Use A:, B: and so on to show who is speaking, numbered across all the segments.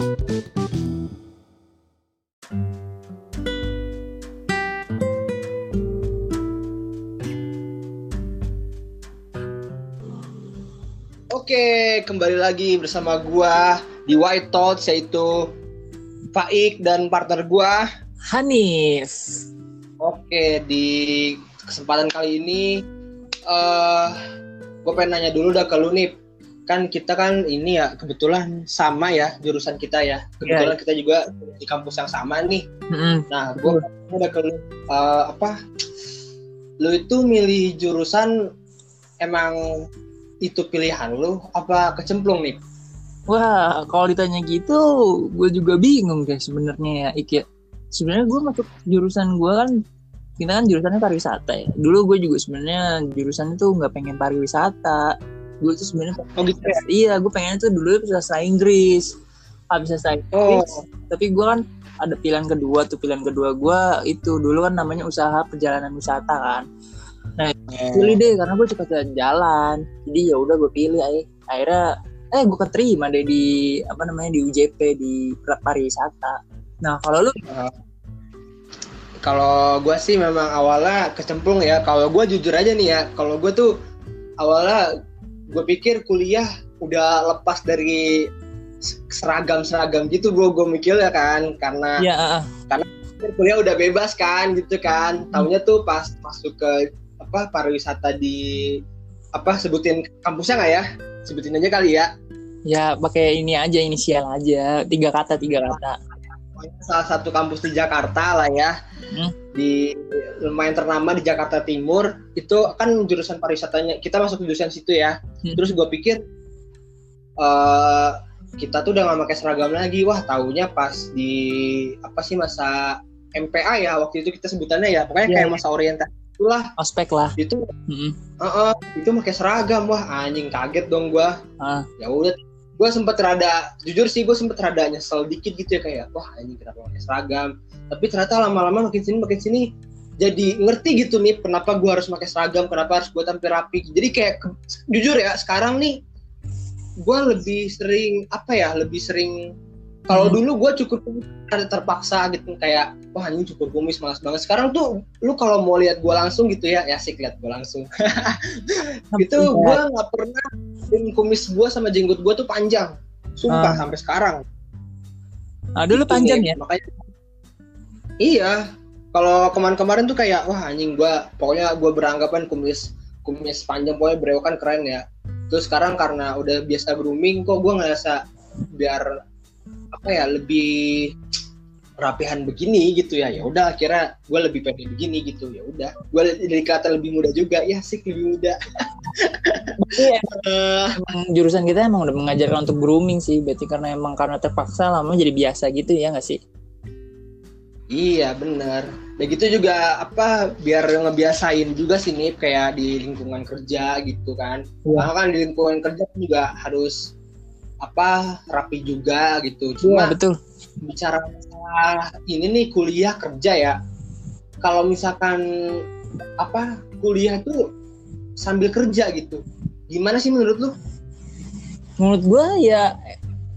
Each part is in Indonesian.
A: Oke, kembali lagi bersama gua di White Thoughts yaitu Faik dan partner gua.
B: Hanif.
A: Oke, di kesempatan kali ini eh gua pengen nanya dulu dah ke lu nih. Kan kita kan ini ya kebetulan sama ya jurusan kita ya. Kebetulan kita juga di kampus yang sama nih.
B: Mm-mm.
A: Nah, gua udah ke lu eh, apa? Lu itu milih jurusan emang itu pilihan lu apa kecemplung nih?
B: Wah, kalau ditanya gitu, gue juga bingung guys sebenarnya ya, Ik ya. Sebenarnya gue masuk jurusan gue kan, kita kan jurusannya pariwisata ya. Dulu gue juga sebenarnya jurusan itu nggak pengen pariwisata. Gue tuh sebenarnya
A: Oh gitu ya?
B: iya, gue pengen tuh dulu bahasa Inggris. Habis bahasa
A: Oh,
B: Inggris, tapi gue kan ada pilihan kedua tuh pilihan kedua gue itu dulu kan namanya usaha perjalanan wisata kan. pilih deh karena gue suka jalan-jalan jadi ya udah gue pilih akhirnya eh gue keterima deh di apa namanya di UJP di pariwisata nah kalau lu
A: Kalau gue sih memang awalnya kecemplung ya. Kalau gue jujur aja nih ya, kalau gue tuh awalnya gue pikir kuliah udah lepas dari seragam-seragam gitu gue gue mikir ya kan karena
B: ya ah.
A: kuliah udah bebas kan gitu kan. Tahunya tuh pas masuk ke apa pariwisata di apa sebutin kampusnya nggak ya? Sebutin aja kali ya.
B: Ya pakai ini aja inisial aja. Tiga kata tiga kata
A: salah satu kampus di Jakarta lah ya
B: Hmm.
A: di lumayan ternama di Jakarta Timur itu kan jurusan pariwisatanya kita masuk jurusan situ ya
B: Hmm.
A: terus gue pikir eh kita tuh udah gak pakai seragam lagi wah taunya pas di apa sih masa MPA ya waktu itu kita sebutannya ya pokoknya
B: Iya,
A: kayak
B: iya.
A: masa orientasi itulah
B: ospek lah
A: itu
B: Mm-mm.
A: eh, eh, itu pakai seragam wah anjing kaget dong gue
B: Ah.
A: ya udah gue sempet rada jujur sih gue sempet rada nyesel dikit gitu ya kayak wah anjing kenapa pakai seragam? Tapi ternyata lama-lama makin sini makin sini jadi ngerti gitu nih kenapa gue harus pakai seragam kenapa harus gue tampil rapi. Jadi kayak ke- jujur ya sekarang nih gue lebih sering apa ya lebih sering kalau
B: Hmm.
A: dulu gue cukur kumis terpaksa gitu kayak wah anjing cukur kumis malas banget. Sekarang tuh lu kalau mau lihat gue langsung gitu ya ya sih lihat gue langsung. Itu gue nggak pernah kumis gue sama jenggot gue tuh panjang. Sumpah
B: Ah.
A: sampai sekarang.
B: Ah, dulu
A: Gitu
B: panjang
A: nih,
B: ya?
A: Makanya iya. Kalau kemarin-kemarin tuh kayak wah anjing gue pokoknya gue beranggapan kumis kumis panjang pokoknya berewokan keren ya. Terus sekarang karena udah biasa grooming kok gue ngerasa biar apa ya lebih rapihan begini gitu ya. Ya udah akhirnya gue lebih pede begini gitu. Ya udah gue jadi kata lebih muda juga. Ya sih lebih muda.
B: Iya, emang jurusan kita emang udah mengajarkan untuk grooming sih. Berarti karena emang karena terpaksa lama jadi biasa gitu ya nggak sih?
A: Iya bener. Begitu juga apa biar ngebiasain juga sih nih kayak di lingkungan kerja gitu kan.
B: Iya.
A: Karena kan di lingkungan kerja juga harus apa rapi juga gitu. Cuma
B: betul
A: bicara masalah ini nih kuliah kerja ya. Kalau misalkan apa kuliah tuh sambil kerja gitu. Gimana sih menurut lu?
B: menurut gua ya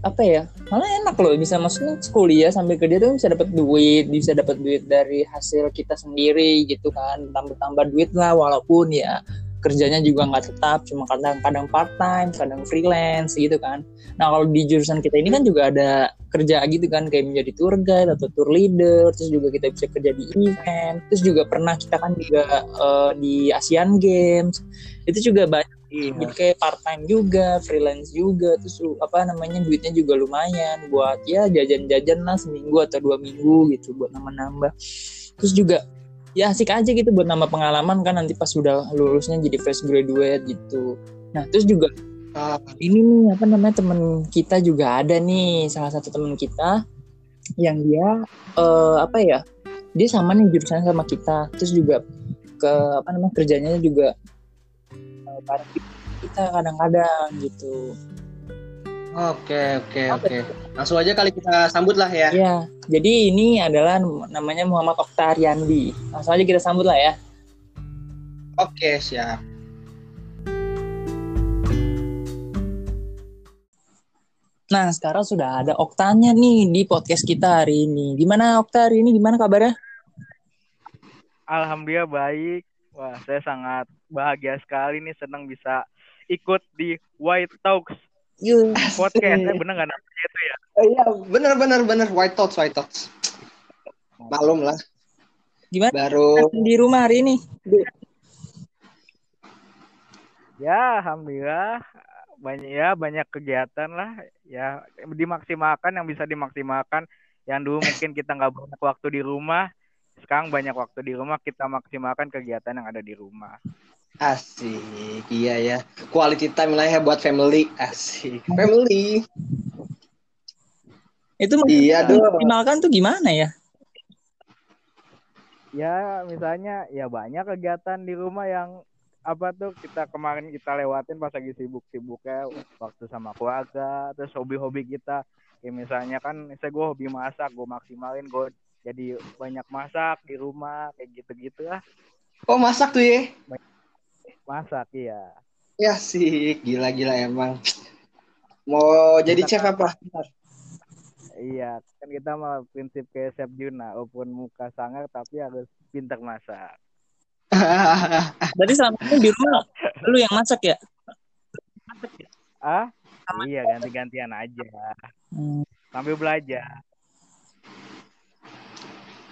B: apa ya malah enak loh bisa maksudnya kuliah sambil kerja tuh bisa dapat duit bisa dapat duit dari hasil kita sendiri gitu kan tambah-tambah duit lah walaupun ya kerjanya juga nggak tetap cuma kadang-kadang part time kadang freelance gitu kan. Nah kalau di jurusan kita ini kan juga ada kerja gitu kan kayak menjadi tour guide atau tour leader terus juga kita bisa kerja di event terus juga pernah kita kan juga eh, di Asian Games. Itu juga banyak jadi kayak part time juga freelance juga terus apa namanya duitnya juga lumayan buat ya jajan-jajan lah seminggu atau dua minggu gitu buat nambah-nambah. Terus juga ya asik aja gitu buat nambah pengalaman kan nanti pas sudah lulusnya jadi fresh graduate gitu. Nah terus juga
A: Ah,
B: ini nih apa namanya temen kita juga ada nih salah satu temen kita yang dia eh, apa ya dia sama nih jurusannya sama kita. Terus juga ke apa namanya kerjanya juga bareng kita kadang-kadang gitu
A: Oke oke oke. Langsung aja kali kita sambut lah ya.
B: ya jadi ini adalah namanya Muhammad Oktar Yandi langsung aja kita sambut lah ya
A: Oke siap.
B: Nah, sekarang sudah ada Oktanya nih di podcast kita hari ini. Gimana Okta hari ini? Gimana kabarnya?
C: Alhamdulillah baik. Wah, saya sangat bahagia sekali nih senang bisa ikut di White Talks podcast. Eh, bener nggak namanya itu ya?
A: Iya, bener bener bener White Talks, White Talks. Malum lah.
B: Gimana?
A: Baru
B: Di rumah hari ini?
C: Ya, alhamdulillah banyak ya banyak kegiatan lah ya dimaksimalkan yang bisa dimaksimalkan yang dulu mungkin kita nggak banyak waktu di rumah sekarang banyak waktu di rumah kita maksimalkan kegiatan yang ada di rumah
A: asik, iya ya. Quality time lah ya buat family, asik. Family.
B: Itu
A: Iya,
B: maksimalkan tuh gimana ya?
C: ya misalnya ya banyak kegiatan di rumah yang apa tuh kita kemarin kita lewatin pas lagi sibuk-sibuknya waktu sama keluarga terus hobi-hobi kita kayak misalnya kan misalnya gue hobi masak gue maksimalin gue jadi banyak masak di rumah kayak gitu-gitu lah
A: Oh masak tuh ya?
C: Masak iya
A: Ya sih, gila-gila emang. Mau jadi
C: Kita
A: chef apa?
C: iya kan kita mah prinsip kayak Chef Juna walaupun muka sangar tapi harus pintar masak
B: Berarti selama ini di rumah lu yang masak ya?
C: ah iya ganti-gantian aja
B: Hmm.
C: sambil belajar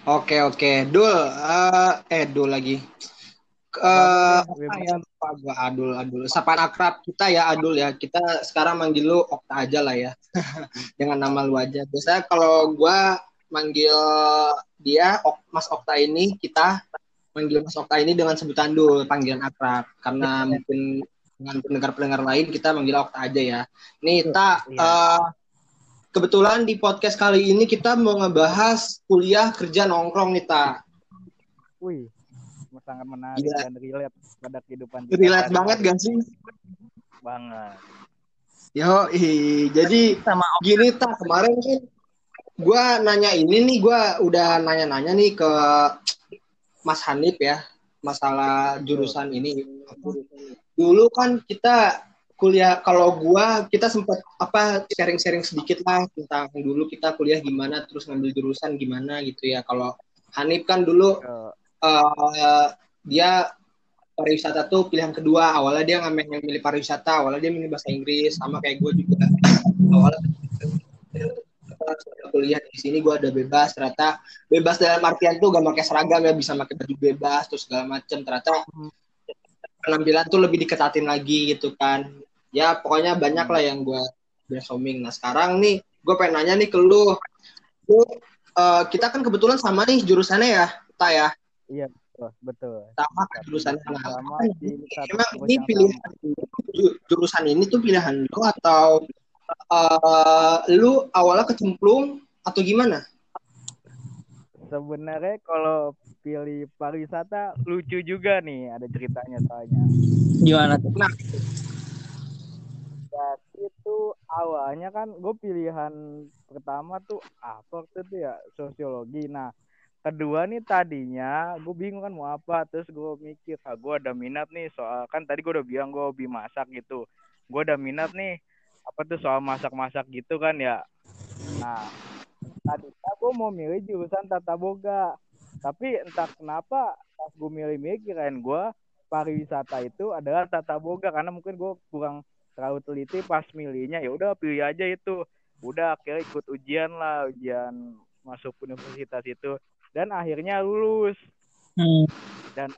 A: Oke oke, Dul, eh, eh Dul lagi. Eh,
C: Apa-apa,
A: apa ya lupa gua Adul Adul. Sapaan akrab kita ya Adul ya. Kita sekarang manggil lu Okta aja lah ya. Dengan nama lu aja. Biasanya kalau gua manggil dia Ok- Mas Okta ini kita manggil Mas Okta ini dengan sebutan Dul, panggilan akrab. Karena mungkin dengan pendengar-pendengar lain kita manggil Okta aja ya. Nih, tak
C: Iya.
A: eh, kebetulan di podcast kali ini kita mau ngebahas kuliah kerja nongkrong nih, Tak.
C: Wih, sangat menarik
A: Gila.
C: dan relate pada kehidupan kita.
A: Relate banget gak sih?
C: Banget.
A: Yo, ih. jadi
B: Sama
A: gini tak kemarin kan gua nanya ini nih gua udah nanya-nanya nih ke Mas Hanif ya masalah jurusan ini. Dulu kan kita kuliah kalau gua kita sempat apa sharing-sharing sedikit lah tentang dulu kita kuliah gimana terus ngambil jurusan gimana gitu ya. Kalau Hanif kan dulu eh, dia pariwisata tuh pilihan kedua. Awalnya dia ngambil yang milih pariwisata awalnya dia milih bahasa Inggris sama kayak gue juga. Awalnya kuliah di sini gue ada bebas ternyata bebas dalam artian tuh gak pakai seragam ya bisa pakai baju bebas terus segala macem. Ternyata penampilan tuh lebih diketatin lagi gitu kan. Ya pokoknya banyak lah yang gue brainstorming. Nah sekarang nih gue pengen nanya nih ke lu. Lu eh, kita kan kebetulan sama nih jurusannya ya kita ya
C: Iya, betul, betul.
A: sama kan jurusannya nah,
C: Sama
A: emang ini
C: yang
A: pilihan ju- jurusan ini tuh pilihan lu atau eh, lu awalnya kecemplung atau gimana?
C: Sebenarnya kalau pilih pariwisata lucu juga nih, ada ceritanya soalnya.
B: gimana tuh?
C: Jadi itu awalnya kan gue pilihan pertama tuh apa waktu itu ya sosiologi. Nah kedua nih tadinya gue bingung kan mau apa terus gue mikir ah gue ada minat nih soal kan tadi gue udah bilang gue hobi masak gitu. Gue ada minat nih apa tuh soal masak-masak gitu kan ya. Nah tadinya gue mau milih jurusan tata boga. Tapi entah kenapa pas gue milih-milih kirain gue pariwisata itu adalah tata boga karena mungkin gue kurang terlalu teliti pas milihnya. Ya udah pilih aja itu. Udah akhirnya ikut ujian lah ujian masuk universitas itu dan akhirnya lulus.
B: Hmm.
C: dan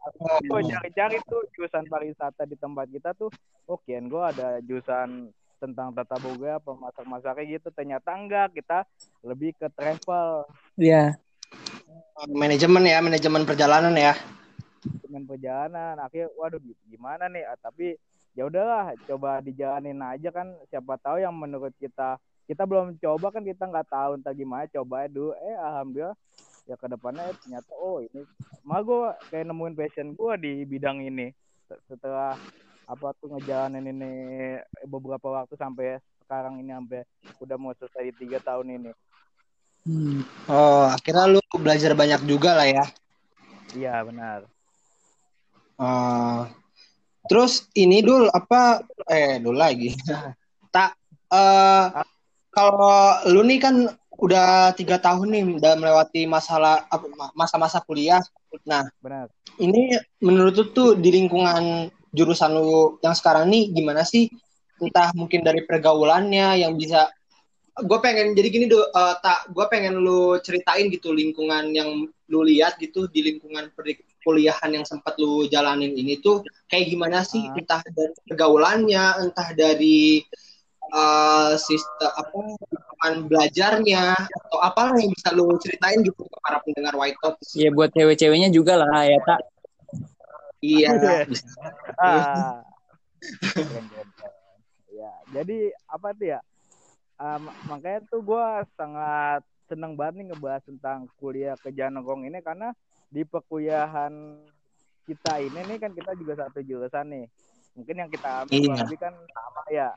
C: gue cari-cari tuh jurusan pariwisata di tempat kita tuh oke gue ada jurusan tentang tata boga pemasak-masaknya gitu. Ternyata enggak kita lebih ke travel.
B: Ya.
A: Manajemen ya, manajemen perjalanan ya.
C: dengan perjalanan akhirnya waduh gimana nih? Ah, tapi ya udahlah coba dijalanin aja kan. Siapa tahu yang menurut kita kita belum coba kan kita nggak tahu entah gimana coba dulu. Eh alhamdulillah ya ke depannya ternyata oh ini mah gue kayak nemuin passion gue di bidang ini setelah apa tuh ngejalanin ini beberapa waktu sampai sekarang ini sampai udah mau selesai tiga tahun ini
B: Hmm.
A: Oh, akhirnya lu belajar banyak juga lah ya.
C: iya benar
A: Oh. Terus ini dul apa? Eh, dul lagi. tak. eh kalau lu nih kan udah tiga tahun nih udah melewati masalah masa-masa kuliah. Nah,
C: Benar.
A: ini menurut lu tuh di lingkungan jurusan lu yang sekarang nih gimana sih? Entah mungkin dari pergaulannya yang bisa gue pengen jadi gini do eh, tak gue pengen lu ceritain gitu lingkungan yang lu lihat gitu di lingkungan perkuliahan yang sempat lu jalanin ini tuh kayak gimana sih
C: Ah.
A: entah dari pergaulannya entah dari eh, sistem apa lingkungan belajarnya atau apa yang bisa lu ceritain gitu ke para pendengar White Talks
B: Ya buat cewek-ceweknya juga lah ya tak.
A: iya
C: Iya.
A: bisa.
C: Ah. Ya, jadi apa tuh ya? Mak- makanya tuh gue sangat seneng banget nih ngebahas tentang kuliah ke Janogong ini karena di perkuliahan kita ini nih kan kita juga satu jurusan nih. Mungkin yang kita ambil
A: Iya.
C: kan sama ya.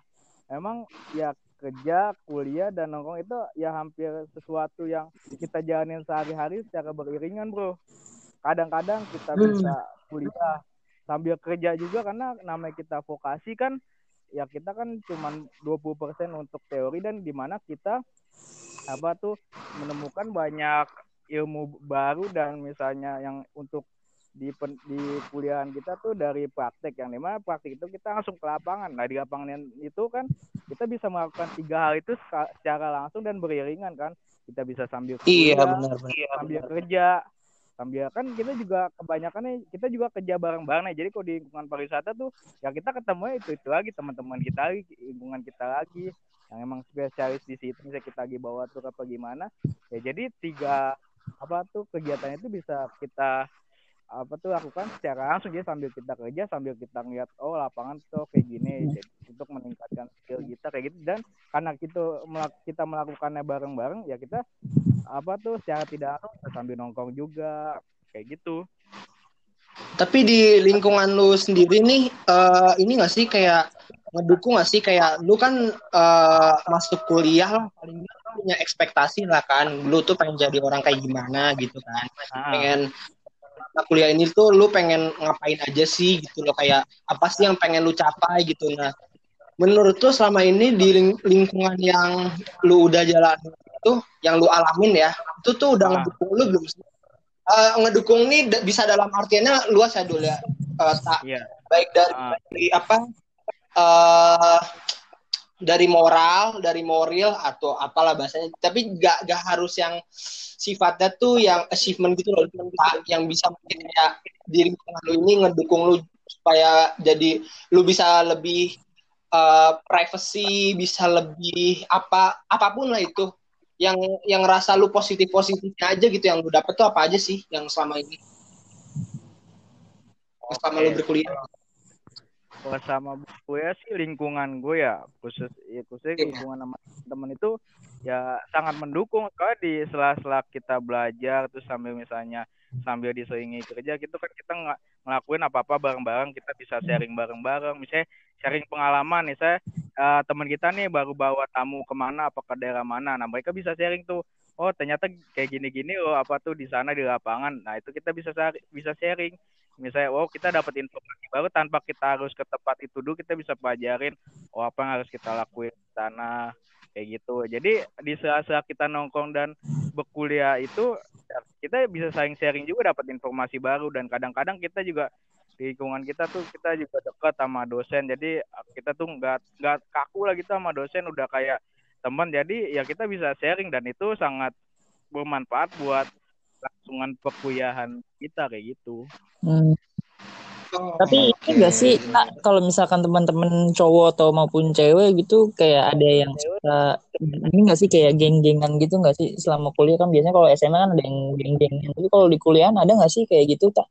C: Emang ya kerja, kuliah dan nongkrong itu ya hampir sesuatu yang kita jalanin sehari-hari secara beriringan, Bro. Kadang-kadang kita
A: Hmm.
C: bisa kuliah sambil kerja juga karena namanya kita vokasi kan ya kita kan cuman 20% untuk teori dan di mana kita apa tuh menemukan banyak ilmu baru dan misalnya yang untuk di pen- di kuliahan kita tuh dari praktek yang di mana praktek itu kita langsung ke lapangan. Nah di lapangan itu kan kita bisa melakukan tiga hal itu secara langsung dan beriringan kan. Kita bisa sambil
A: iya
C: kuliah,
A: benar benar
C: sambil kerja sambil kan kita juga kebanyakan nih kita juga kerja bareng-bareng nih. Jadi kalau di lingkungan pariwisata tuh ya kita ketemu itu itu lagi teman-teman kita lagi lingkungan kita lagi yang emang spesialis di situ misalnya kita lagi bawa tur apa gimana. Ya jadi tiga apa tuh kegiatan itu bisa kita apa tuh lakukan secara langsung jadi sambil kita kerja sambil kita ngeliat oh lapangan tuh kayak gini jadi untuk meningkatkan skill kita kayak gitu. Dan karena kita melak- kita melakukannya bareng-bareng ya kita apa tuh secara tidak langsung sambil nongkrong juga kayak gitu.
A: Tapi di lingkungan lu sendiri nih, eh, ini gak sih kayak ngedukung gak sih? Kayak lu kan eh, masuk kuliah lah paling punya ekspektasi lah kan, lu tuh pengen jadi orang kayak gimana gitu kan,
C: Ah,
A: pengen nah, kuliah ini tuh lu pengen ngapain aja sih gitu loh kayak apa sih yang pengen lu capai gitu nah menurut tuh selama ini di ling- lingkungan yang lu udah jalan itu yang lu alamin ya itu tuh udah
C: Ah.
A: ngedukung lu belum sih? Eh, ngedukung nih bisa dalam artiannya luas ya dulu ya Eh, tak
C: iya
A: baik dari, dari apa eh dari moral dari moral atau apalah bahasanya. Tapi gak gak harus yang sifatnya tuh yang achievement gitu loh. Yang bisa mungkin kayak di lingkungan lu ini ngedukung lu supaya jadi lu bisa lebih eh, privacy bisa lebih apa apa pun lah itu. Yang yang rasa lu positif positifnya aja gitu yang lu dapet tuh apa aja sih yang selama ini? Selama lu
C: Oke.
A: berkuliah
C: Kalau sama gue sih lingkungan gue ya khusus ya khususnya
A: Iya.
C: lingkungan sama temen itu ya sangat mendukung. Kalau di sela-sela kita belajar terus sambil misalnya sambil diselingi kerja gitu kan kita nggak ngelakuin apa-apa bareng-bareng kita bisa sharing bareng-bareng. Misalnya sharing pengalaman nih saya eh, teman kita nih baru bawa tamu ke mana apa ke daerah mana. Nah mereka bisa sharing tuh oh ternyata kayak gini-gini loh apa tuh di sana di lapangan. Nah itu kita bisa bisa sharing misalnya oh kita dapat informasi baru tanpa kita harus ke tempat itu dulu kita bisa pelajarin oh apa yang harus kita lakuin di sana kayak gitu. Jadi di sela-sela kita nongkrong dan berkuliah itu ya, kita bisa saling sharing juga dapat informasi baru. Dan kadang-kadang kita juga di lingkungan kita tuh kita juga dekat sama dosen. Jadi kita tuh nggak nggak kaku lah gitu sama dosen udah kayak teman jadi ya kita bisa sharing dan itu sangat bermanfaat buat langsungan perkuliahan kita kayak gitu
B: Hmm. Tapi ini enggak sih Kak, kalau misalkan teman-teman cowok atau maupun cewek gitu kayak ada yang suka ini enggak sih kayak geng-gengan gitu enggak sih selama kuliah kan biasanya kalau SMA kan ada yang geng-gengan tapi kalau di kuliah ada enggak sih kayak gitu tak?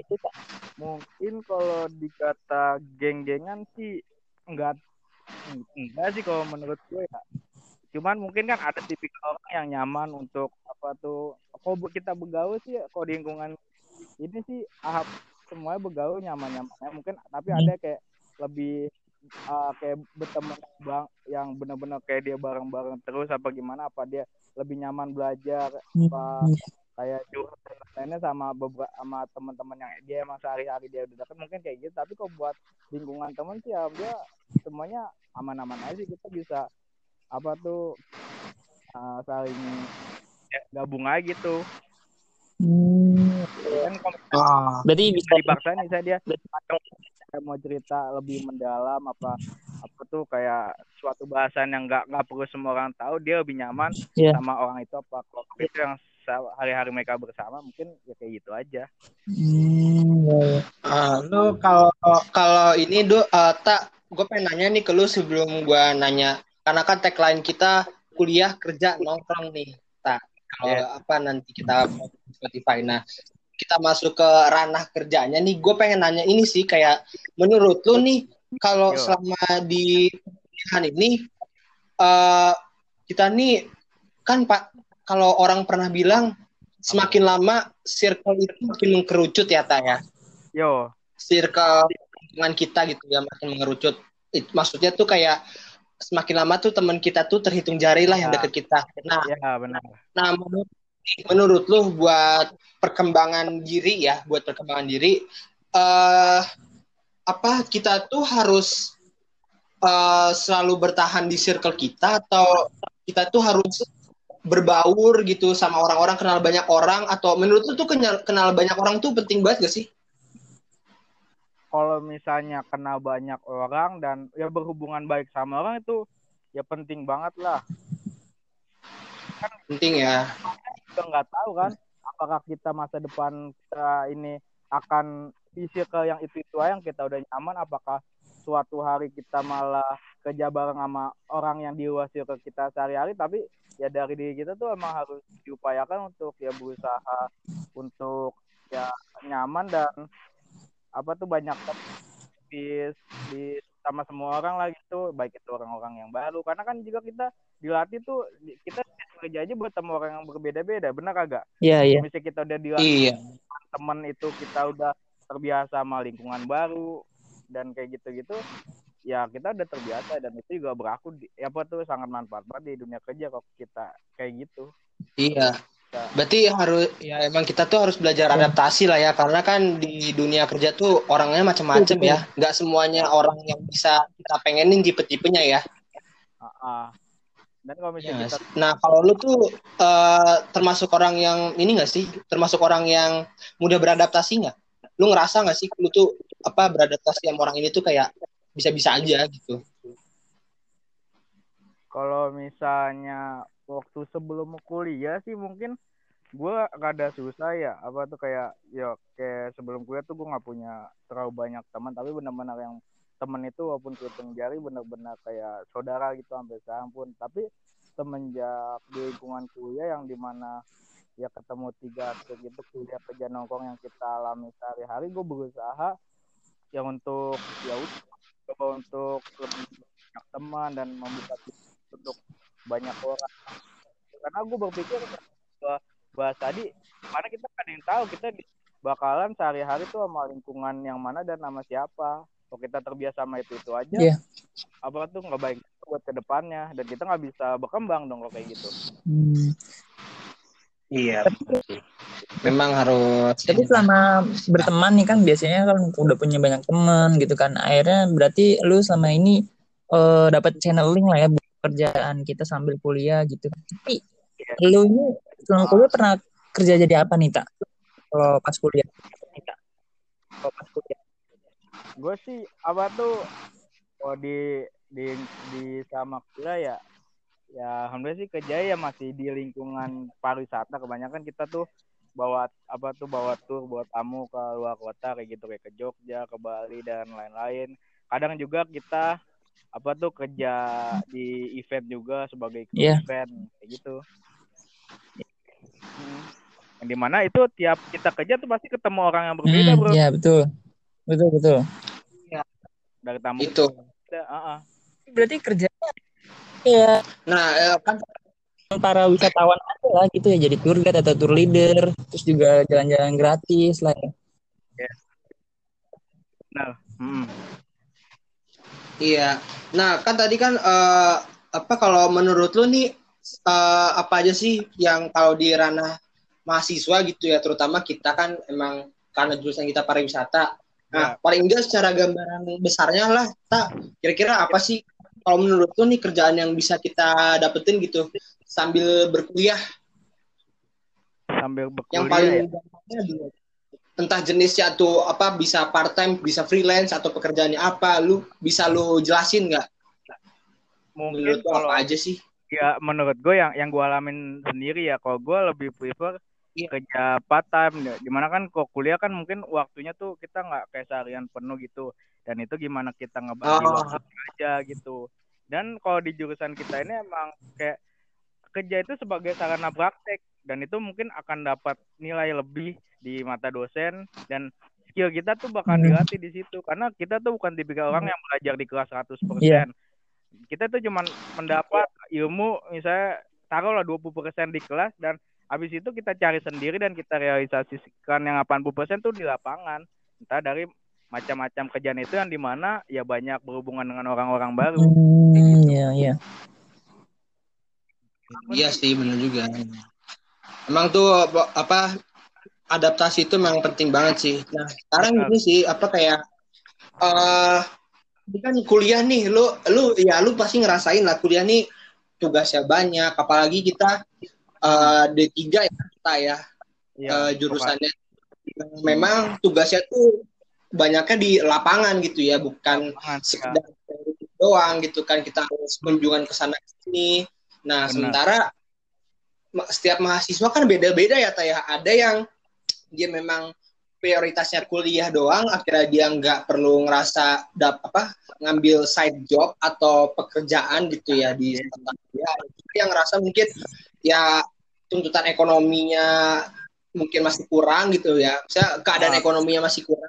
B: Itu tak?
C: mungkin kalau dikata geng-gengan sih enggak enggak sih kalau menurut gue ya cuman mungkin kan ada tipikal orang yang nyaman untuk apa tuh kalau kita begaul sih kalau di lingkungan ini sih ah, semuanya begaul nyaman-nyaman ya mungkin tapi ada kayak lebih ah, kayak berteman bang yang benar-benar kayak dia bareng-bareng terus apa gimana apa dia lebih nyaman belajar apa kayak curhat dan lainnya sama beberapa sama teman-teman yang dia emang sehari-hari dia udah deket mungkin kayak gitu. Tapi kalau buat lingkungan teman sih ya dia semuanya aman-aman aja kita bisa apa tuh uh, saling ya, gabung aja gitu
B: Hmm.
C: kan
A: Ah.
B: Berarti bisa
C: dipaksa nih saya dia kayak mau cerita lebih mendalam apa apa tuh kayak suatu bahasan yang nggak nggak perlu semua orang tahu dia lebih nyaman
B: Iya.
C: sama orang itu apa kalau itu yang hari-hari mereka bersama mungkin ya kayak gitu aja
B: Hmm.
A: Ah, lu kalau kalau ini do eh, tak gue pengen nanya nih ke lu sebelum gue nanya karena kan tagline kita kuliah kerja nongkrong nih. Tak kalau
C: Yes.
A: apa nanti kita Spotify. Nah kita masuk ke ranah kerjanya nih. Gue pengen nanya ini sih kayak menurut lu nih kalau selama di pernikahan ini eh kita nih kan pak kalau orang pernah bilang semakin lama circle itu makin mengkerucut ya tak ya?
C: Yo.
A: Circle lingkungan kita gitu ya makin mengerucut. It- maksudnya tuh kayak semakin lama tuh teman kita tuh terhitung jari lah yang
C: Ya.
A: deket kita. Nah,
C: ya benar
A: nah menurut, menurut lu buat perkembangan diri ya, buat perkembangan diri, eh apa kita tuh harus eh, selalu bertahan di circle kita atau kita tuh harus berbaur gitu sama orang-orang kenal banyak orang atau menurut lu tuh kenal, kenal banyak orang tuh penting banget gak sih?
C: Kalau misalnya kenal banyak orang dan ya berhubungan baik sama orang itu ya penting banget lah
A: Penting ya.
C: kita nggak tahu kan apakah kita masa depan kita ini akan di circle yang itu itu yang kita udah nyaman apakah suatu hari kita malah kerja bareng sama orang yang di luar circle kita sehari-hari tapi ya dari diri kita tuh emang harus diupayakan untuk ya berusaha untuk ya nyaman dan apa tuh banyak di, di sama semua orang lah gitu baik itu orang-orang yang baru karena kan juga kita dilatih tuh kita kerja aja bertemu orang yang berbeda-beda benar kagak
B: Iya, iya.
C: misalnya kita udah dilatih
A: Iya.
C: temen itu kita udah terbiasa sama lingkungan baru dan kayak gitu-gitu ya kita udah terbiasa dan itu juga beraku di, apa tuh sangat manfaat banget di dunia kerja kalau kita kayak gitu
A: Iya. Berarti harus ya emang kita tuh harus belajar adaptasi lah ya karena kan di dunia kerja tuh orangnya macam-macam
B: Betul.
A: ya. Nggak semuanya orang yang bisa kita pengenin tipe-tipenya ya.
C: Dan kalau misalnya
A: Iya.
C: kita
A: Nah, kalau lu tuh eh, termasuk orang yang ini nggak sih? Termasuk orang yang mudah beradaptasi nggak? Lu ngerasa nggak sih lu tuh apa beradaptasi sama orang ini tuh kayak bisa-bisa aja gitu?
C: kalau misalnya waktu sebelum kuliah sih mungkin gue rada susah ya apa tuh kayak ya kayak sebelum kuliah tuh gue nggak punya terlalu banyak teman tapi benar-benar yang temen itu walaupun kehitung jari benar-benar kayak saudara gitu sampai sekarang pun. Tapi semenjak di lingkungan kuliah yang di mana ya ketemu tiga aspek gitu kuliah kerja nongkrong yang kita alami sehari-hari gue berusaha ya untuk ya coba untuk lebih banyak teman dan membuka untuk banyak orang karena gue berpikir bahwa bahas tadi mana kita kan yang tahu kita bakalan sehari-hari tuh sama lingkungan yang mana dan nama siapa kalau kita terbiasa sama itu itu aja
B: Iya.
C: apa tuh nggak baik buat ke depannya dan kita nggak bisa berkembang dong kalau kayak gitu
B: Hmm.
A: Iya. Memang harus.
B: Tapi selama berteman nih kan biasanya kan udah punya banyak teman gitu kan. Akhirnya berarti lu selama ini eh, dapat channeling lah ya kerjaan kita sambil kuliah gitu. Tapi lu ini selama kuliah pernah kerja jadi apa nih tak? Kalau pas kuliah? Kalau pas kuliah.
C: gue sih apa tuh oh di di di sama kuliah ya ya alhamdulillah sih kerja ya masih di lingkungan pariwisata kebanyakan kita tuh bawa apa tuh bawa tur buat tamu ke luar kota kayak gitu kayak ke Jogja ke Bali dan lain-lain kadang juga kita apa tuh kerja di event juga sebagai kru
B: Iya.
C: event kayak gitu Hmm. yang di mana itu tiap kita kerja tuh pasti ketemu orang yang berbeda
B: Hmm,
C: bro
B: Iya betul. Betul betul.
C: dari tamu
A: Itu.
C: kita, ah, ah.
B: Berarti kerjanya ya
A: Nah, eh, kan
B: para wisatawan aja lah gitu ya jadi tour guide atau tour leader terus juga jalan-jalan gratis lah ya.
C: Nah, hmm.
A: Iya. Nah, kan tadi kan eh, apa kalau menurut lu nih eh, apa aja sih yang kalau di ranah mahasiswa gitu ya, terutama kita kan emang karena jurusan kita pariwisata. Nah,
C: Ya.
A: paling enggak secara gambaran besarnya lah, tak kira-kira apa sih kalau menurut lu nih kerjaan yang bisa kita dapetin gitu sambil berkuliah
C: sambil berkuliah
A: yang paling
C: ya.
A: Entah jenisnya tuh apa bisa part time bisa freelance atau pekerjaannya apa lu bisa lu jelasin nggak
C: mungkin
A: menurut
C: kalau
A: apa aja sih
C: ya menurut gue yang yang gue alamin sendiri ya kalau gue lebih prefer
A: Iya.
C: kerja part time ya. di mana kan kok kuliah kan mungkin waktunya tuh kita nggak kayak seharian penuh gitu dan itu gimana kita ngebagi
A: Oh.
C: waktu aja gitu dan kalau di jurusan kita ini emang kayak kerja itu sebagai sarana praktek. Dan itu mungkin akan dapat nilai lebih di mata dosen. Dan skill kita tuh bakal
B: Hmm.
C: dilatih di situ. Karena kita tuh bukan tipikal orang yang belajar di kelas 100%
B: Iya.
C: kita tuh cuman mendapat ilmu misalnya taruhlah 20% di kelas dan habis itu kita cari sendiri dan kita realisasikan yang 80% tuh di lapangan. Entah dari macam-macam kerjaan itu yang di mana ya banyak berhubungan dengan orang-orang baru.
B: Hmm, iya, iya.
A: Iya sih benar juga. Emang tuh apa, adaptasi itu memang penting banget sih. Nah sekarang ini sih apa kayak eh ini kan kuliah nih lu lu ya lu pasti ngerasain lah kuliah nih tugasnya banyak apalagi kita eh D3 ya kita ya
C: Iya,
A: eh, jurusannya. Memang tugasnya tuh banyaknya di lapangan gitu ya bukan
C: lapangan, ya.
A: sekedar teori doang gitu kan kita harus kunjungan ke sana sini nah
C: Benar.
A: sementara setiap mahasiswa kan beda-beda ya Taya ada yang dia memang prioritasnya kuliah doang akhirnya dia nggak perlu ngerasa dap apa ngambil side job atau pekerjaan gitu ya di tempat dia. Yang ngerasa mungkin ya tuntutan ekonominya mungkin masih kurang gitu ya. Saya keadaan
C: Ah.
A: ekonominya masih kurang.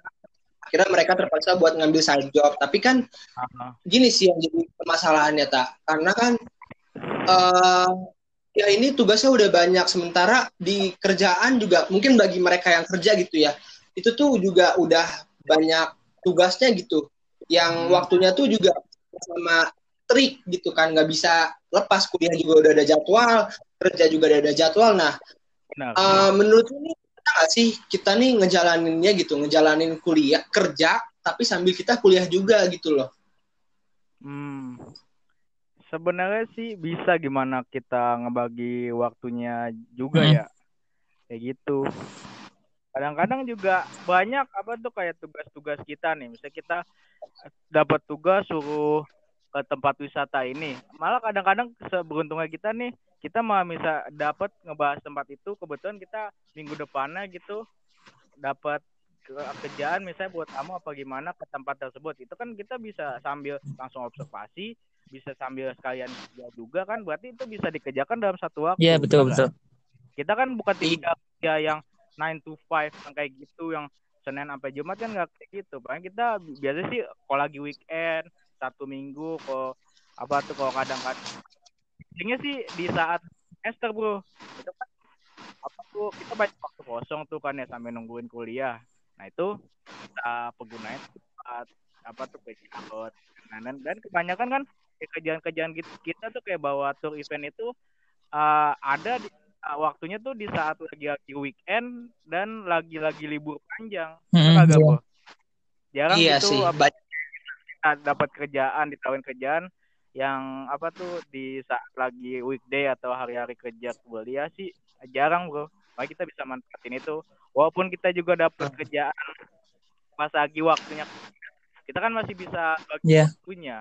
A: Akhirnya mereka terpaksa buat ngambil side job. Tapi kan
C: Ah,
A: gini sih yang jadi permasalahannya tak karena kan eh ya ini tugasnya udah banyak. Sementara di kerjaan juga mungkin bagi mereka yang kerja gitu ya itu tuh juga udah banyak tugasnya gitu. Yang
C: Hmm.
A: waktunya tuh juga sama trik gitu kan nggak bisa lepas. Kuliah juga udah ada jadwal kerja juga udah ada jadwal. Nah
C: benar
A: eh, menurut bisa nggak sih kita nih ngejalaninnya gitu ngejalanin kuliah kerja tapi sambil kita kuliah juga gitu loh?
C: Hmm. Sebenarnya sih bisa gimana kita ngebagi waktunya juga
B: Hmm.
C: ya. Kayak gitu. Kadang-kadang juga banyak apa tuh kayak tugas-tugas kita nih. Misalnya kita dapat tugas suruh ke tempat wisata ini. Malah kadang-kadang seberuntungnya kita nih, kita malah bisa dapat ngebahas tempat itu. Kebetulan kita minggu depannya gitu dapat ke- kerjaan misalnya buat kamu apa gimana ke tempat tersebut itu kan kita bisa sambil langsung observasi bisa sambil sekalian kerja juga kan berarti itu bisa dikerjakan dalam satu waktu
B: Iya, betul,
C: bener
B: betul.
C: kita kan bukan tiga kerja yang 9 to 5 yang kayak gitu yang Senin sampai Jumat kan nggak kayak gitu. Paling kita bi- biasa sih kalau lagi weekend satu minggu kok apa tuh kalau kadang-kadang. Intinya sih di saat semester bro. Itu kan apa tuh kita banyak waktu kosong tuh kan ya sampai nungguin kuliah. Nah itu kita pergunain buat apa tuh kayak dan kebanyakan kan kerjaan-kerjaan kita, kita tuh kayak bawa tour event itu uh, ada di uh, waktunya tuh di saat lagi-lagi weekend dan lagi-lagi libur panjang.
B: Hmm,
C: kagak
B: iya.
C: jarang
A: iya
C: gitu
A: sih
C: apa, kita dapat kerjaan ditawarin kerjaan yang apa tuh di saat lagi weekday atau hari-hari kerja kuliah sih jarang bro Makanya kita bisa manfaatin itu. Walaupun kita juga dapat kerjaan pas lagi waktunya kita kan masih bisa bagi
B: Iya.
C: waktunya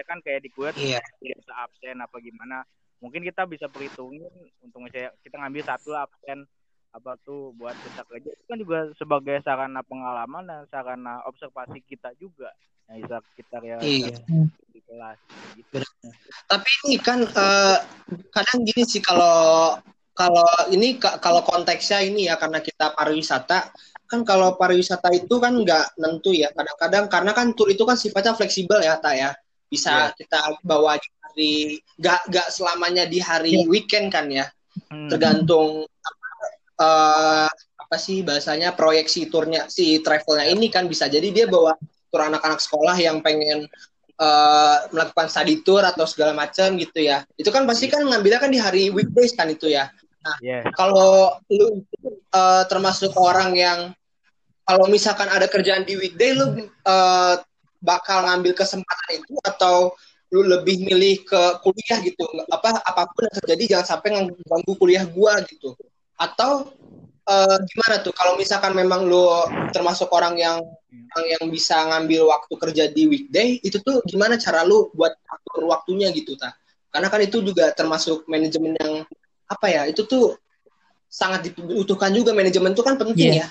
C: kita kan kayak di kuliah
A: iya.
C: bisa absen apa gimana. Mungkin kita bisa perhitungin untuk misalnya kita ngambil satu absen. Apa tuh buat kita kerja itu kan juga sebagai sarana pengalaman dan sarana observasi kita juga. Yang bisa kita realisasikan
A: Iya.
C: di kelas gitu.
A: Tapi ini kan eh, kadang gini sih kalau kalau ini ka- kalau konteksnya ini ya karena kita pariwisata kan kalau pariwisata itu kan nggak nentu ya kadang-kadang. Karena kan tur itu kan sifatnya fleksibel ya tak ya bisa kita bawa hari nggak nggak selamanya di hari weekend kan ya.
C: Hmm.
A: tergantung apa, eh, apa sih bahasanya proyeksi turnya si travelnya ini kan bisa. Jadi dia bawa tur anak-anak sekolah yang pengen eh, melakukan study tour atau segala macam gitu ya. Itu kan pasti kan ngambilnya kan di hari weekdays kan itu ya.
C: Yes.
A: kalau lu eh, termasuk orang yang kalau misalkan ada kerjaan di weekday lu eh, bakal ngambil kesempatan itu atau lu lebih milih ke kuliah gitu. Apa apa pun yang terjadi jangan sampai ganggu kuliah gua gitu. Atau uh, gimana tuh? Kalau misalkan memang lu termasuk orang yang orang yang bisa ngambil waktu kerja di weekday itu tuh gimana cara lu buat atur waktunya gitu ta karena kan itu juga termasuk manajemen yang apa ya itu tuh sangat dibutuhkan juga. Manajemen itu kan penting yeah. ya.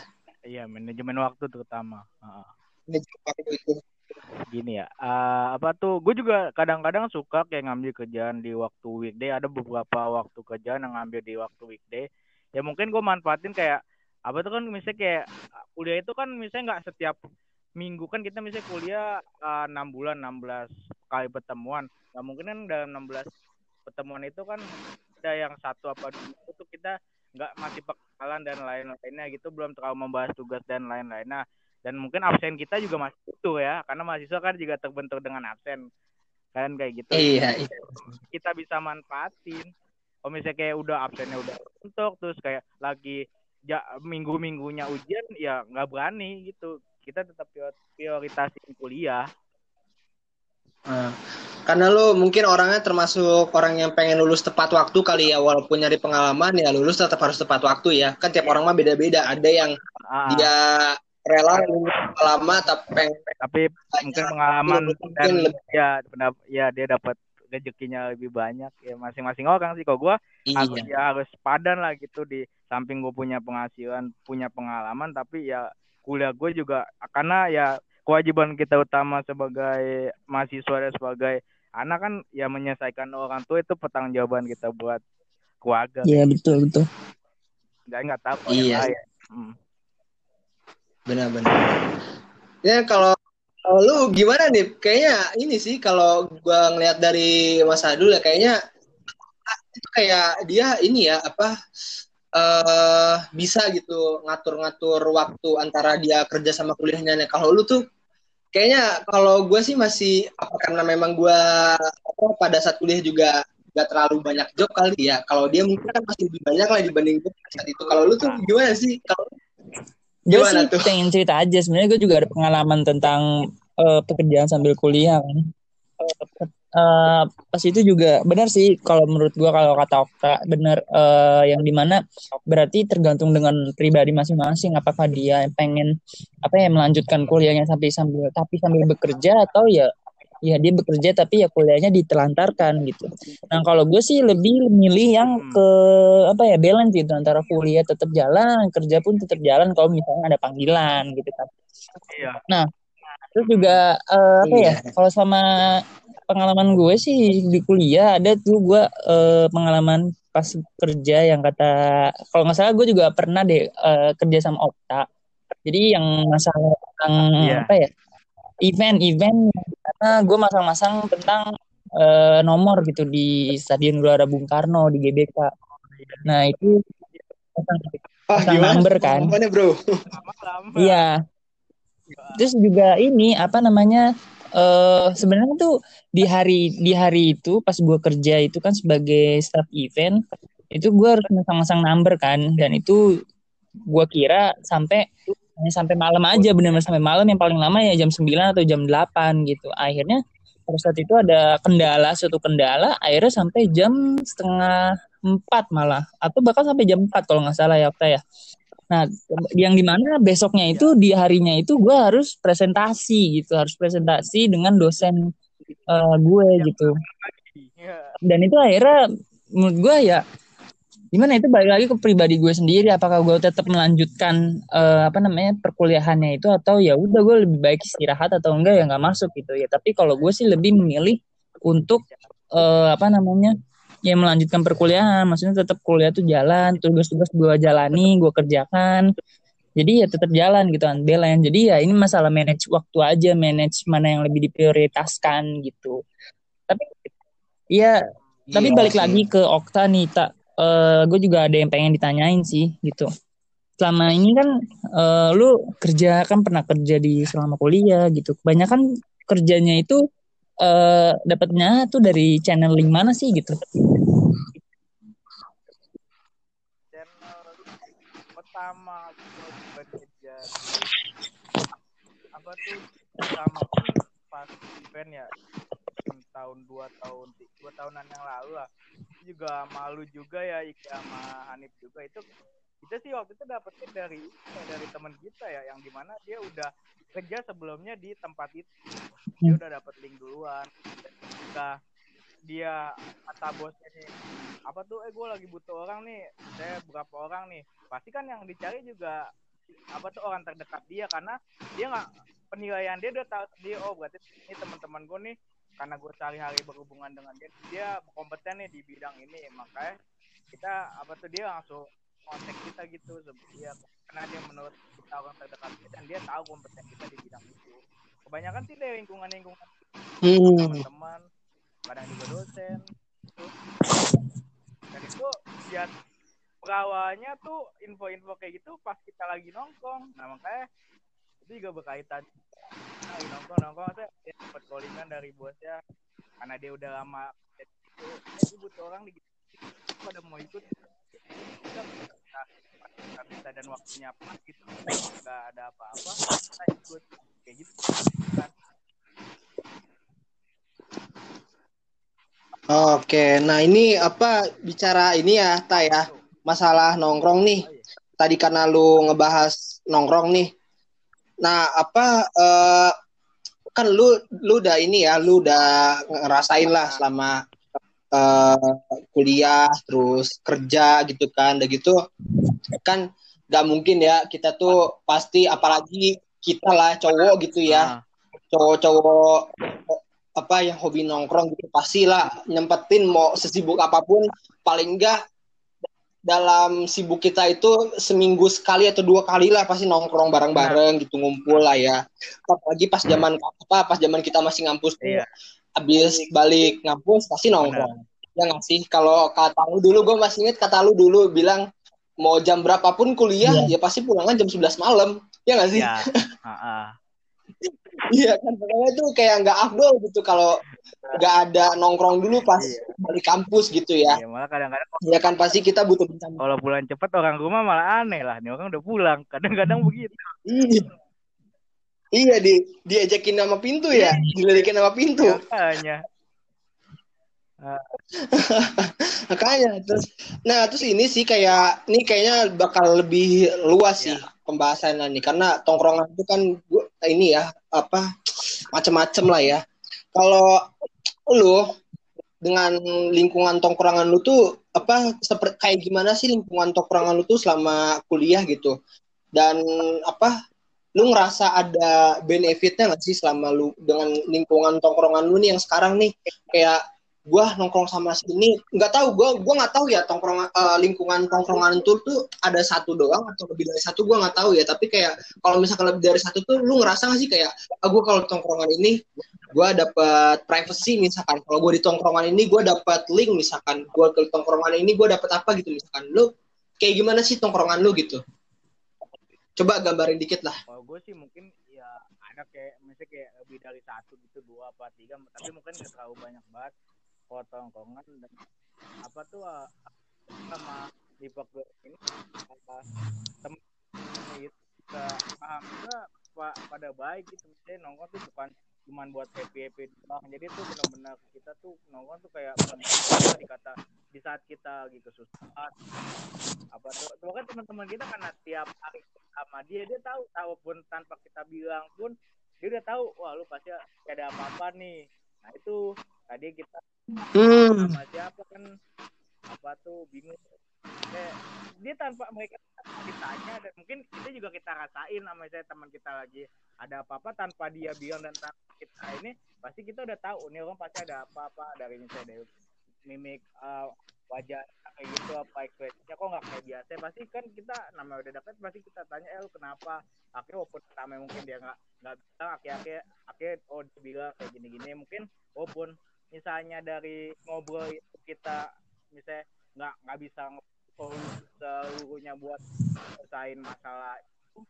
C: Iya manajemen waktu terutama. Uh. manajemen waktu itu gini ya uh, apa tuh gue juga kadang-kadang suka kayak ngambil kerjaan di waktu weekday. Ada beberapa waktu kerjaan yang ngambil di waktu weekday. Ya mungkin gue manfaatin kayak apa tuh kan misalnya kayak kuliah itu kan misalnya nggak setiap minggu kan kita misalnya kuliah eh, enam uh, bulan 16 kali pertemuan. Nggak mungkin kan dalam 16 pertemuan itu kan ada yang satu apa dua itu kita nggak masih pekalan dan lain-lainnya gitu belum terlalu membahas tugas dan lain-lain nah dan mungkin absen kita juga masih utuh ya karena mahasiswa kan juga terbentuk dengan absen. Kan kayak gitu.
A: Iya, iya.
C: kita bisa manfaatin. Kalau misalnya kayak udah absennya udah untuk terus kayak lagi ya, minggu minggunya ujian ya nggak berani gitu. Kita tetap prioritasin kuliah.
A: Nah, karena lo mungkin orangnya termasuk orang yang pengen lulus tepat waktu kali ya walaupun nyari pengalaman ya lulus tetap harus tepat waktu ya. Kan tiap yeah. orang mah beda-beda. Ada yang ah. dia rela lama tapi
C: tapi mungkin pengalaman dan lebih. ya ya dia dapat rezekinya lebih banyak ya masing-masing orang sih kok gue iya. harus ya harus padan lah gitu di samping gue punya penghasilan punya pengalaman tapi ya kuliah gue juga karena ya kewajiban kita utama sebagai mahasiswa dan sebagai anak kan ya menyelesaikan orang tua itu pertanggungjawaban kita buat keluarga
B: iya betul betul
C: nggak nggak tahu
A: iya. yang hmm benar-benar ya kalau kalau lu gimana nih kayaknya ini sih kalau gua ngelihat dari Mas Adul ya kayaknya itu kayak dia ini ya apa uh, bisa gitu ngatur-ngatur waktu antara dia kerja sama kuliahnya. Nah, kalau lu tuh kayaknya kalau gue sih masih apa karena memang gue apa, pada saat kuliah juga gak terlalu banyak job kali ya. Kalau dia mungkin kan masih lebih banyak lah dibanding gue saat itu. Kalau lu tuh gimana sih? Kalau
B: gue sih tuh? pengen cerita aja. Sebenarnya gue juga ada pengalaman tentang uh, pekerjaan sambil kuliah kan. Uh, pas itu juga benar sih kalau menurut gue kalau kata Okta benar uh, yang di mana berarti tergantung dengan pribadi masing-masing. Apakah dia pengen apa ya melanjutkan kuliahnya sampai sambil tapi sambil bekerja atau ya ya dia bekerja tapi ya kuliahnya ditelantarkan gitu. Nah kalau gue sih lebih milih yang hmm. ke apa ya balance gitu antara kuliah tetap jalan, kerja pun tetap jalan kalau misalnya ada panggilan gitu kan. Iya. Nah terus juga uh, apa ya, iya. ya kalau sama pengalaman gue sih di kuliah ada tuh gue uh, pengalaman pas kerja yang kata kalau nggak salah gue juga pernah deh uh, kerja sama Okta. Jadi yang masalah yang yeah. apa ya event-event karena gue masang-masang tentang uh, nomor gitu di Stadion Gelora Bung Karno di GBK. Nah itu pasang, pasang oh, number kan. bro? Iya. Terus juga ini apa namanya? Uh, sebenarnya tuh di hari di hari itu pas gue kerja itu kan sebagai staff event itu gue harus masang-masang number kan dan itu gue kira sampai hanya sampai malam aja benar-benar sampai malam. Yang paling lama ya jam 9 atau jam 8 gitu. Akhirnya pada saat itu ada kendala suatu kendala akhirnya sampai jam setengah empat malah. Atau bahkan sampai jam 4 kalau nggak salah ya Okta ya. Nah yang di mana besoknya itu di harinya itu gue harus presentasi gitu. Harus presentasi dengan dosen uh, gue gitu. Dan itu akhirnya menurut gue ya gimana? Itu balik lagi ke pribadi gue sendiri. Apakah gue tetap melanjutkan uh, apa namanya perkuliahannya itu? Atau ya udah gue lebih baik istirahat atau enggak ya nggak masuk gitu ya. Tapi kalau gue sih lebih memilih untuk uh, apa namanya ya melanjutkan perkuliahan. Maksudnya tetap kuliah tuh jalan tugas-tugas gue jalani gue kerjakan. Jadi ya tetap jalan gitu kan balance jadi ya ini masalah manage waktu aja manage mana yang lebih diprioritaskan gitu. Tapi ya tapi iya balik lagi ke Okta nih tak uh, gue juga ada yang pengen ditanyain sih gitu. Selama ini kan uh, lu kerja kan pernah kerja di selama kuliah gitu. Kebanyakan kerjanya itu uh, dapatnya tuh dari channel link mana sih gitu?
C: Channel pertama gue kerja apa tuh pertama pas event ya tahun dua tahun dua tahunan yang lalu lah juga malu juga ya Ika sama Hanif juga. Itu kita sih waktu itu dapetnya dari dari teman kita ya yang di mana dia udah kerja sebelumnya di tempat itu. Dia udah dapet link duluan. Udah dia kata bosnya nih apa tuh? Eh gue lagi butuh orang nih. Saya berapa orang nih? Pasti kan yang dicari juga apa tuh orang terdekat dia. Karena dia nggak penilaian dia udah tahu dia oh berarti ini teman-teman gue nih karena gue sehari-hari berhubungan dengan dia dia kompeten nih di bidang ini makanya kita apa tuh dia langsung kontak kita gitu dia karena dia menurut kita orang terdekat kita dan dia tahu kompeten kita di bidang itu kebanyakan sih dari lingkungan-lingkungan
A: Hmm.
C: teman-teman kadang juga dosen gitu. dan itu ya berawalnya tuh info-info kayak gitu pas kita lagi nongkrong nah makanya itu juga berkaitan nongkrong nongkrong. Saya dia dapat callingan dari bosnya. Karena dia udah lama jadi itu eh, butuh orang di pada mau ikut. Kita bisa dan waktunya pas gitu. Nggak ada apa-apa. Kita ikut. Kayak gitu. Kan
A: Oke, nah ini apa bicara ini ya, Ta ya, masalah nongkrong nih.
C: oh, iya.
A: Tadi karena lu ngebahas nongkrong nih. Nah, apa eh, kan lu lu udah ini ya, lu udah ngerasain lah selama eh, kuliah terus kerja gitu kan, udah gitu kan nggak mungkin ya kita tuh pasti apalagi kita lah cowok gitu ya,
C: Ah,
A: cowok-cowok apa yang hobi nongkrong gitu pastilah nyempetin mau sesibuk apa pun paling enggak dalam sibuk kita itu seminggu sekali atau dua kali lah pasti nongkrong bareng-bareng gitu ngumpul lah ya. Apalagi pas zaman apa pas zaman kita masih ngampus tuh
C: Iya.
A: habis balik ngampus pasti nongkrong. Ya nggak sih? Kalau kata lu dulu gue masih inget kata lu dulu bilang mau jam berapapun kuliah ya pasti pulangan jam 11 malam. Ya nggak sih?
C: Ya ah, ah.
A: Iya kan pokoknya tuh kayak nggak afdol gitu kalau nggak ada nongkrong dulu pas
C: Iya.
A: balik kampus gitu ya.
C: Iya, malah kadang-kadang
A: Ya kan pasti kita butuh bencana.
C: kalau pulang cepat orang rumah malah aneh lah nih orang udah pulang kadang-kadang begitu
A: Iya. Iya di diajakin nama pintu ya, dilirikin nama pintu.
C: makanya
A: Makanya terus nah terus ini sih kayak ini kayaknya bakal lebih luas sih pembahasannya nih. Karena tongkrongan itu kan gua, ini ya apa macam-macam lah ya. Kalau lu dengan lingkungan tongkrongan lu tuh apa seperti kayak gimana sih lingkungan tongkrongan lu tuh selama kuliah gitu? Dan apa lu ngerasa ada benefitnya nggak sih selama lu dengan lingkungan tongkrongan lu nih yang sekarang nih? Kayak gua nongkrong sama sini nggak tahu gua gua nggak tahu ya tongkrong eh, lingkungan tongkrongan itu tuh ada satu doang atau lebih dari satu gua nggak tahu ya. Tapi kayak kalau misalkan lebih dari satu tuh lu ngerasa nggak sih kayak ah, gua kalau tongkrongan ini gua dapat privacy misalkan. Kalau gua di tongkrongan ini gua dapat link misalkan. Gua ke tongkrongan ini gua dapat apa gitu misalkan. Lu kayak gimana sih tongkrongan lu gitu? Coba gambarin dikit lah.
C: Kalau gue sih mungkin ya ada kayak misalnya kayak lebih dari satu gitu dua apa tiga tapi mungkin nggak terlalu banyak banget kalau tongkongan dan apa tuh ah, sama di gue ini apa temen itu juga alhamdulillah pa- pada baik gitu. Misalnya nongkrong tuh bukan cuman buat happy happy doang. Jadi tuh benar-benar kita tuh nongkrong tuh kayak benar-benar dikata di saat kita gitu susah. Apa tuh tuh kan teman-teman kita karena tiap hari sama dia dia tahu tahu pun tanpa kita bilang pun dia udah tahu wah lu pasti ada apa-apa nih. Nah itu tadi kita
A: hmm.
C: sama siapa kan? Apa tuh? Bingung. Eh, dia tanpa mereka ditanya dan mungkin kita juga kita rasain sama saya teman kita lagi ada apa-apa tanpa dia bilang dan tanpa kita ini pasti kita udah tahu nih orang pasti ada apa-apa dari misalnya dari mimik uh, wajah kayak gitu apa ekspresinya. Kok nggak kayak biasa? Pasti kan kita namanya udah deket pasti kita tanya eh lu kenapa? Akhirnya walaupun pertama mungkin dia nggak nggak bilang akhirnya akhirnya oh dia bilang kayak gini-gini mungkin walaupun misalnya dari ngobrol itu kita misalnya nggak nggak bisa ngobrol seluruhnya buat selesaiin masalah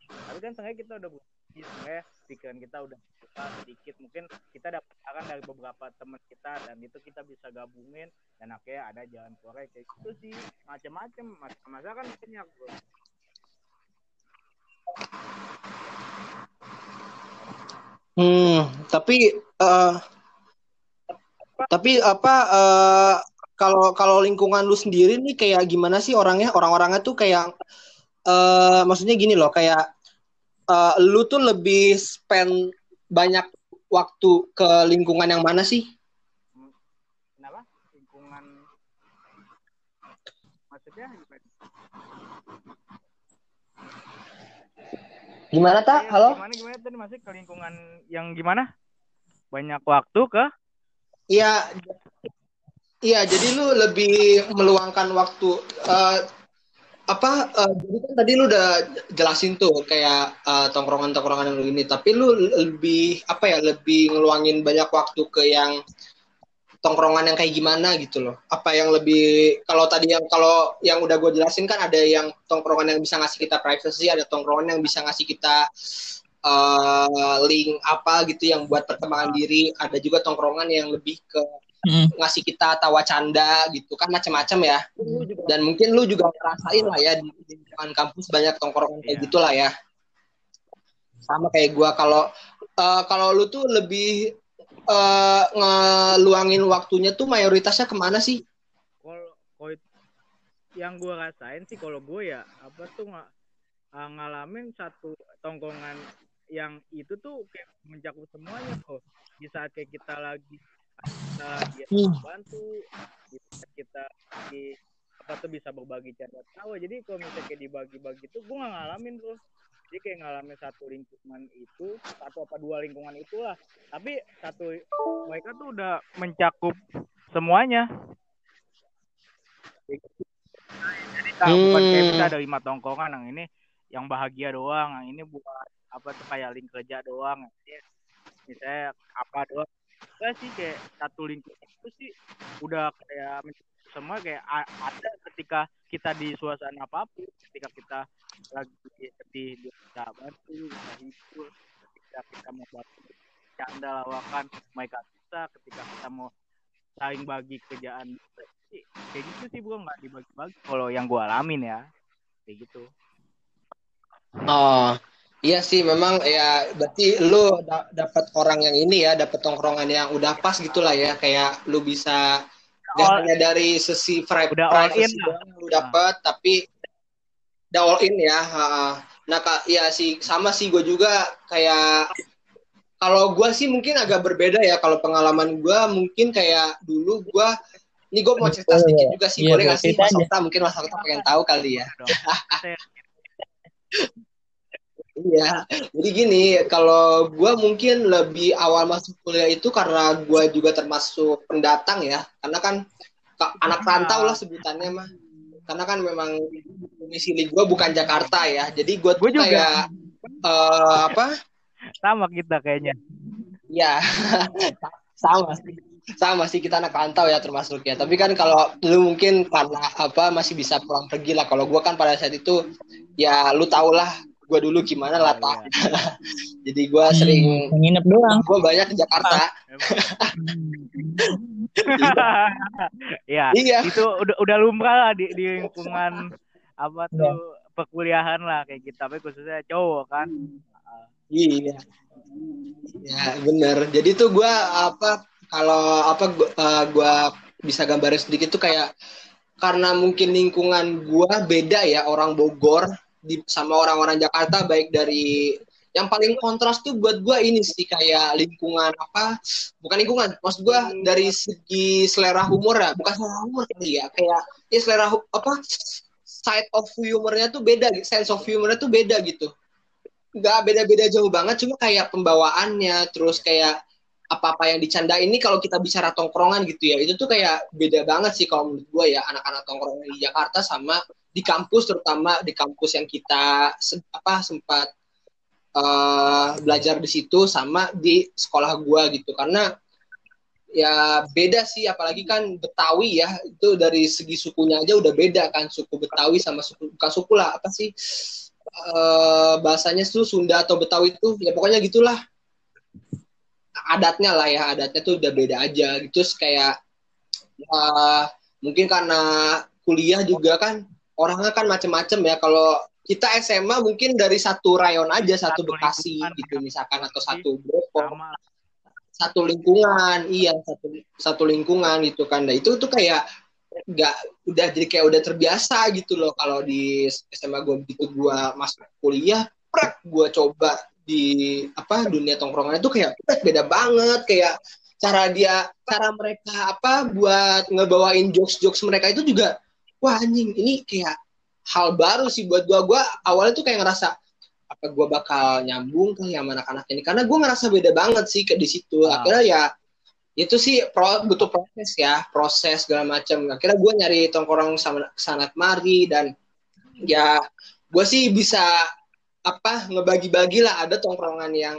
C: tapi kan sebenarnya kita udah bukti sebenarnya pikiran kita udah buka sedikit. Mungkin kita dapat saran dari beberapa teman kita dan itu kita bisa gabungin dan akhirnya ada jalan keluar kayak gitu sih. Macam-macam. Masa kan banyak bro.
A: Hmm, tapi eh Tapi apa uh, kalau kalau lingkungan lu sendiri nih kayak gimana sih orangnya? Orang-orangnya tuh kayak uh, maksudnya gini loh, kayak uh, lu tuh lebih spend banyak waktu ke lingkungan yang mana sih?
C: Kenapa? Lingkungan maksudnya gimana?
A: Gimana tak? Halo?
C: Gimana gimana tadi masih ke lingkungan yang gimana? Banyak waktu ke?
A: Iya. Iya, jadi lu lebih meluangkan waktu uh, apa uh, jadi kan tadi lu udah jelasin tuh kayak uh, tongkrongan-tongkrongan yang lu ini, tapi lu lebih apa ya, lebih ngeluangin banyak waktu ke yang tongkrongan yang kayak gimana gitu loh. Apa yang lebih kalau tadi yang kalau yang udah gue jelasin kan ada yang tongkrongan yang bisa ngasih kita privacy, ada tongkrongan yang bisa ngasih kita uh, link apa gitu yang buat perkembangan diri, ada juga tongkrongan yang lebih ke hmm. ngasih kita tawa canda gitu. Kan macam-macam ya. Dan mungkin lu juga ngerasain lah ya di lingkungan kampus banyak tongkrongan kayak yeah. gitulah ya. Sama kayak gua kalau uh, kalau lu tuh lebih uh, ngeluangin waktunya tuh mayoritasnya ke mana sih?
C: Kalau yang gua rasain sih kalau gue ya apa tuh nggak uh, ngalamin satu tongkongan yang itu tuh kayak mencakup semuanya kok di saat kayak kita lagi kita dia hmm. bantu bisa kita di apa tuh bisa berbagi cara tahu jadi kalau misalnya kayak dibagi-bagi tuh gue nggak ngalamin tuh jadi kayak ngalamin satu lingkungan itu satu apa dua lingkungan itulah. Tapi satu mereka tuh udah mencakup semuanya. Jadi tak, hmm. bukan kayak bisa ada lima tongkongan yang ini yang bahagia doang yang ini buat apa tuh kayak link kerja doang. Misalnya apa doang. Enggak sih kayak satu lingkungan itu sih udah kayak semua kayak ada ketika kita di suasana apa pun ketika kita lagi sedih bisa bantu bisa hibur ketika kita mau bantu canda lawakan mereka bisa ketika kita mau saling bagi kerjaan kayak gitu sih gua nggak dibagi-bagi. Kalau yang gua alamin ya kayak gitu.
A: Oh Iya sih, memang ya berarti lu da dapat orang yang ini ya, dapat tongkrongan yang udah pas gitulah ya, kayak lu bisa gak hanya dari sesi vibe
C: udah all in
A: lu dapat, tapi udah all in ya. Nah, kak, ya sih sama sih gue juga kayak kalau gue sih mungkin agak berbeda ya. Kalau pengalaman gue mungkin kayak dulu gue ini gue mau cerita sedikit juga sih, iya, boleh nggak sih Mas Okta? Mungkin Mas Okta pengen tahu kali ya. Iya, jadi gini, kalau gue mungkin lebih awal masuk kuliah itu karena gue juga termasuk pendatang ya, karena kan anak rantau lah sebutannya mah. Karena kan memang domisili gue bukan Jakarta ya, jadi gue tuh juga. kayak uh, apa?
C: Sama kita kayaknya.
A: Iya, sama sih. Sama sih kita anak rantau ya termasuk ya. Tapi kan kalau lu mungkin karena apa masih bisa pulang pergi lah. Kalau gue kan pada saat itu ya lu tau lah gue dulu gimana lah tak jadi gue hmm, sering
B: nginep doang.
A: gue banyak ke Jakarta.
C: Iya iya. itu udah udah lumrah lah di, di lingkungan apa tuh ya. perkuliahan lah kayak gitu. Tapi khususnya cowok kan.
A: Iya. Ya bener. Jadi tuh gue apa kalau apa gue uh, bisa gambarin sedikit tuh kayak karena mungkin lingkungan gue beda ya orang Bogor di sama orang-orang Jakarta baik dari yang paling kontras tuh buat gue ini sih kayak lingkungan apa bukan lingkungan maksud gue dari segi selera humor ya bukan selera humor kali ya kayak ya selera apa side of humornya tuh beda sense of humornya tuh beda gitu. Nggak beda-beda jauh banget cuma kayak pembawaannya terus kayak apa-apa yang dicanda ini kalau kita bicara tongkrongan gitu ya itu tuh kayak beda banget sih kalau menurut gue ya anak-anak tongkrongan di Jakarta sama di kampus terutama di kampus yang kita apa sempat uh, belajar di situ sama di sekolah gua gitu. Karena ya beda sih apalagi kan Betawi ya itu dari segi sukunya aja udah beda kan suku Betawi sama suku bukan suku lah apa sih uh, bahasanya tuh Sunda atau Betawi itu ya pokoknya gitulah. Adatnya lah ya adatnya tuh udah beda aja. Gitu kayak uh, mungkin karena kuliah juga kan orangnya kan macem-macem ya. Kalau kita SMA mungkin dari satu rayon aja, satu, satu Bekasi gitu misalkan atau satu Depok. satu lingkungan iya satu satu lingkungan gitu kan. Nah itu tuh kayak nggak udah jadi kayak udah terbiasa gitu loh kalau di SMA gue begitu gue masuk kuliah prak gue coba di apa dunia tongkrongan itu kayak prak, beda banget. Kayak cara dia cara mereka apa buat ngebawain jokes jokes mereka itu juga wah anjing ini kayak hal baru sih buat gue gue awalnya tuh kayak ngerasa apa gue bakal nyambung ke yang anak-anak ini? Karena gue ngerasa beda banget sih ke di situ.
C: Ah.
A: akhirnya ya itu sih pro, butuh proses ya proses segala macam. Akhirnya gue nyari tongkrong sama sana kemari dan ya gue sih bisa apa ngebagi-bagi lah ada tongkrongan yang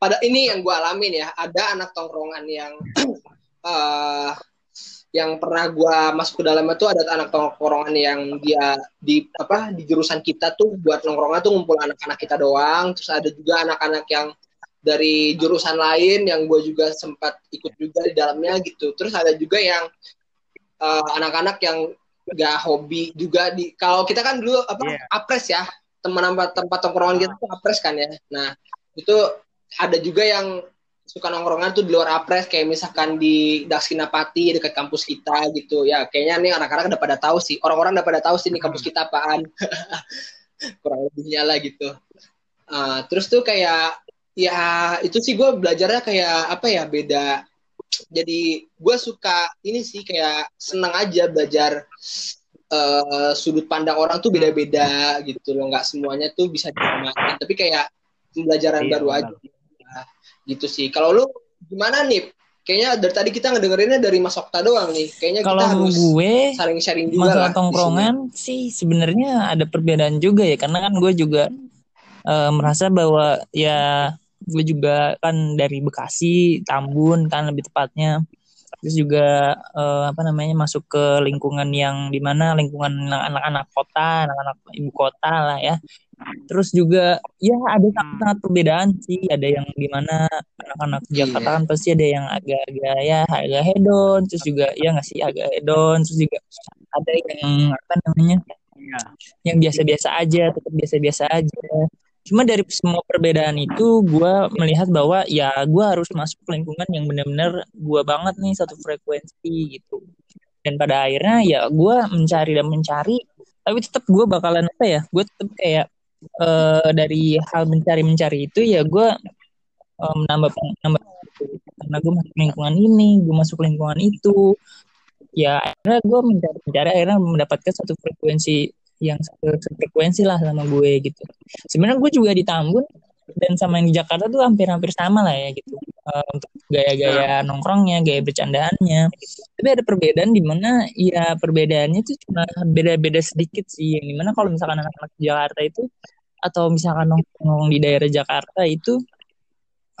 A: pada ini yang gue alamin ya ada anak tongkrongan yang eh yang pernah gue masuk ke dalam itu ada anak tongkrongan yang dia di apa di jurusan kita tuh buat nongkrongnya tuh ngumpul anak-anak kita doang. Terus ada juga anak-anak yang dari jurusan lain yang gue juga sempat ikut juga di dalamnya gitu. Terus ada juga yang eh, anak-anak yang gak hobi juga di kalau kita kan dulu apa
C: Iya.
A: apres ya. Teman tempat tempat tongkrongan kita tuh apres kan ya. Nah itu ada juga yang suka nongkrongan tuh di luar apres kayak misalkan di Dakskinapati dekat kampus kita gitu. Ya kayaknya nih anak-anak udah pada tahu sih orang-orang udah pada tahu sih nih kampus kita apaan. Kurang lebihnya lah gitu. Ah, terus tuh kayak ya itu sih gue belajarnya kayak apa ya beda. Jadi gue suka ini sih kayak senang aja belajar eh, sudut pandang orang tuh beda-beda gitu loh. Nggak semuanya tuh bisa disamain tapi kayak pembelajaran
C: Iya,
A: baru
C: benar.
A: aja gitu sih. Kalau lu gimana nih? Kayaknya dari tadi kita ngedengerinnya dari Mas Okta doang nih. Kayaknya
B: Kalau
A: kita harus
B: gue
A: saling sharing juga lah
B: masalah
A: di
B: tongkrongan sih sebenarnya ada perbedaan juga ya. Karena kan gue juga eh, merasa bahwa ya gue juga kan dari Bekasi Tambun kan lebih tepatnya. Terus juga eh, apa namanya masuk ke lingkungan yang di mana lingkungan anak-anak kota anak-anak ibu kota lah ya terus juga ya ada sangat-sangat perbedaan sih. Ada yang di mana anak-anak
A: Iya.
B: Jakarta kan pasti ada yang agak-agak ya agak hedon. Terus juga ya nggak sih agak hedon. Terus juga ada yang apa namanya
C: Iya.
B: yang biasa-biasa aja tetap biasa-biasa aja. Cuma dari semua perbedaan itu gue melihat bahwa ya gue harus masuk ke lingkungan yang benar-benar gue banget nih satu frekuensi gitu. Dan pada akhirnya ya gue mencari dan mencari tapi tetap gue bakalan apa ya gue tetap kayak eh, dari hal mencari mencari itu ya gue eh, menambah menambah karena gue masuk lingkungan ini gue masuk lingkungan itu. Ya akhirnya gue mencari mencari akhirnya mendapatkan satu frekuensi yang satu, frekuensi lah sama gue gitu. Sebenarnya gue juga di Tambun dan sama yang di Jakarta tuh hampir-hampir sama lah ya gitu untuk gaya-gaya nongkrongnya gaya bercandaannya. Tapi ada perbedaan di mana ya perbedaannya tuh cuma beda-beda sedikit sih. Yang di mana kalau misalkan anak-anak Jakarta itu atau misalkan nongkrong di daerah Jakarta itu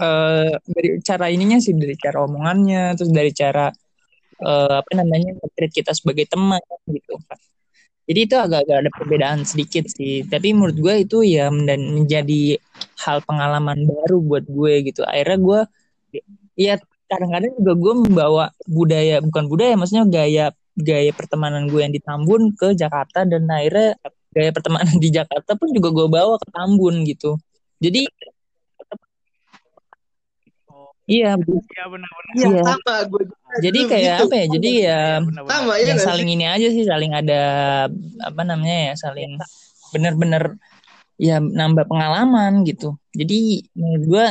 B: eh dari cara ininya sih dari cara omongannya terus dari cara eh, apa namanya treat kita sebagai teman gitu. Jadi itu agak-agak ada perbedaan sedikit sih. Tapi menurut gue itu ya dan menjadi hal pengalaman baru buat gue gitu. Akhirnya gue ya kadang-kadang juga gue membawa budaya bukan budaya maksudnya gaya gaya pertemanan gue yang di Tambun ke Jakarta dan akhirnya gaya pertemanan di Jakarta pun juga gue bawa ke Tambun gitu jadi iya
C: Iya benar-benar.
A: Iya,
B: Iya.
A: sama gue juga
B: jadi
A: dulu
B: kayak
A: gitu.
B: apa ya jadi ya
C: Iya, benar-benar.
A: sama ya nggak
B: saling
A: sih?
B: ini aja sih saling ada apa namanya ya saling bener-bener ya nambah pengalaman gitu jadi menurut gua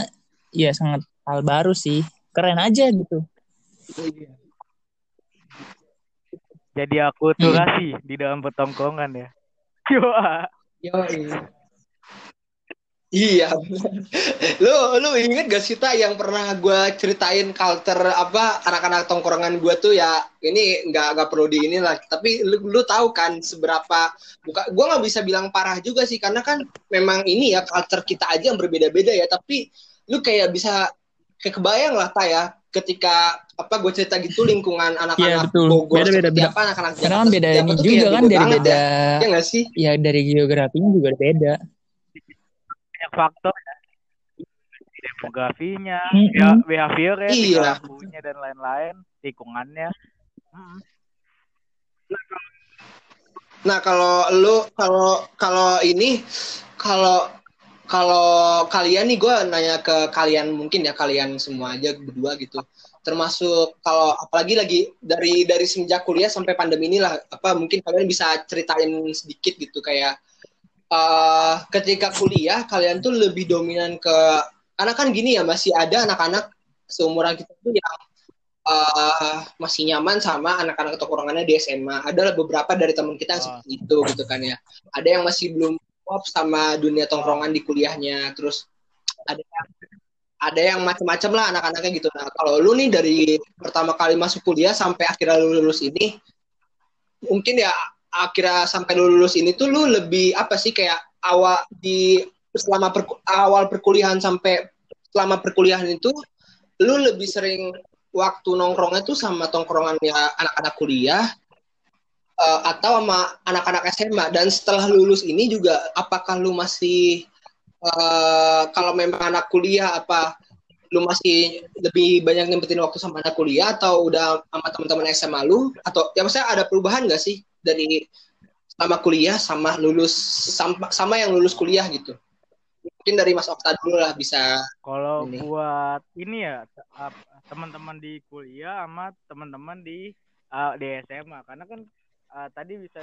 B: ya sangat hal baru sih keren aja gitu
A: Iya.
C: Jadi akulturasi di dalam pertongkongan ya. Wah.
A: Yoi. Iya. lu lu inget gak sih tak yang pernah gue ceritain culture apa anak-anak tongkrongan gue tuh ya ini nggak nggak perlu di ini lah tapi lu, lu tahu kan seberapa buka gue nggak bisa bilang parah juga sih karena kan memang ini ya culture kita aja yang berbeda-beda ya tapi lu kayak bisa kayak kebayang lah tak ya ketika apa gue cerita gitu lingkungan
B: Iya,
A: anak-anak
B: betul.
A: Bogor
B: Beda-beda,
A: seperti
B: beda.
A: apa anak-anak
B: karena kan
A: Jakarta
B: beda ini juga
A: kayak
B: kan
A: beda
B: dari
A: banget
B: beda
A: ya ya nggak sih
B: ya dari geografinya juga beda
C: Banyak faktor ya. demografinya,
B: Mm-mm.
C: ya behaviornya,
A: Iya.
C: tingkah lakunya dan lain-lain, lingkungannya. Mm.
A: Nah kalau lu kalau kalau ini kalau kalau kalian nih gue nanya ke kalian mungkin ya kalian semua aja berdua gitu termasuk kalau apalagi lagi dari dari semenjak kuliah sampai pandemi inilah apa mungkin kalian bisa ceritain sedikit gitu kayak uh, ketika kuliah kalian tuh lebih dominan ke karena kan gini ya masih ada anak-anak seumuran kita tuh yang uh, masih nyaman sama anak-anak tongkrongannya di SMA. Ada beberapa dari teman kita yang oh. seperti itu gitu kan ya. Ada yang masih belum pop sama dunia tongkrongan di kuliahnya. Terus ada yang ada yang macam-macam lah anak-anaknya gitu. Nah, kalau lu nih dari pertama kali masuk kuliah sampai akhirnya lu lulus ini, mungkin ya akhirnya sampai lu lulus ini tuh lu lebih apa sih kayak awal di selama per, awal perkuliahan sampai selama perkuliahan itu lu lebih sering waktu nongkrongnya tuh sama tongkrongan ya anak-anak kuliah uh, atau sama anak-anak SMA dan setelah lulus ini juga apakah lu masih uh, kalau memang anak kuliah apa lu masih lebih banyak nyempetin waktu sama anak kuliah atau udah sama teman-teman SMA lu? Atau ya maksudnya ada perubahan gak sih dari sama kuliah sama lulus sama, sama yang lulus kuliah gitu? Mungkin dari Mas Okta dulu lah bisa
C: kalau buat ini ya teman-teman di kuliah sama teman-teman di uh, di SMA karena kan uh, tadi bisa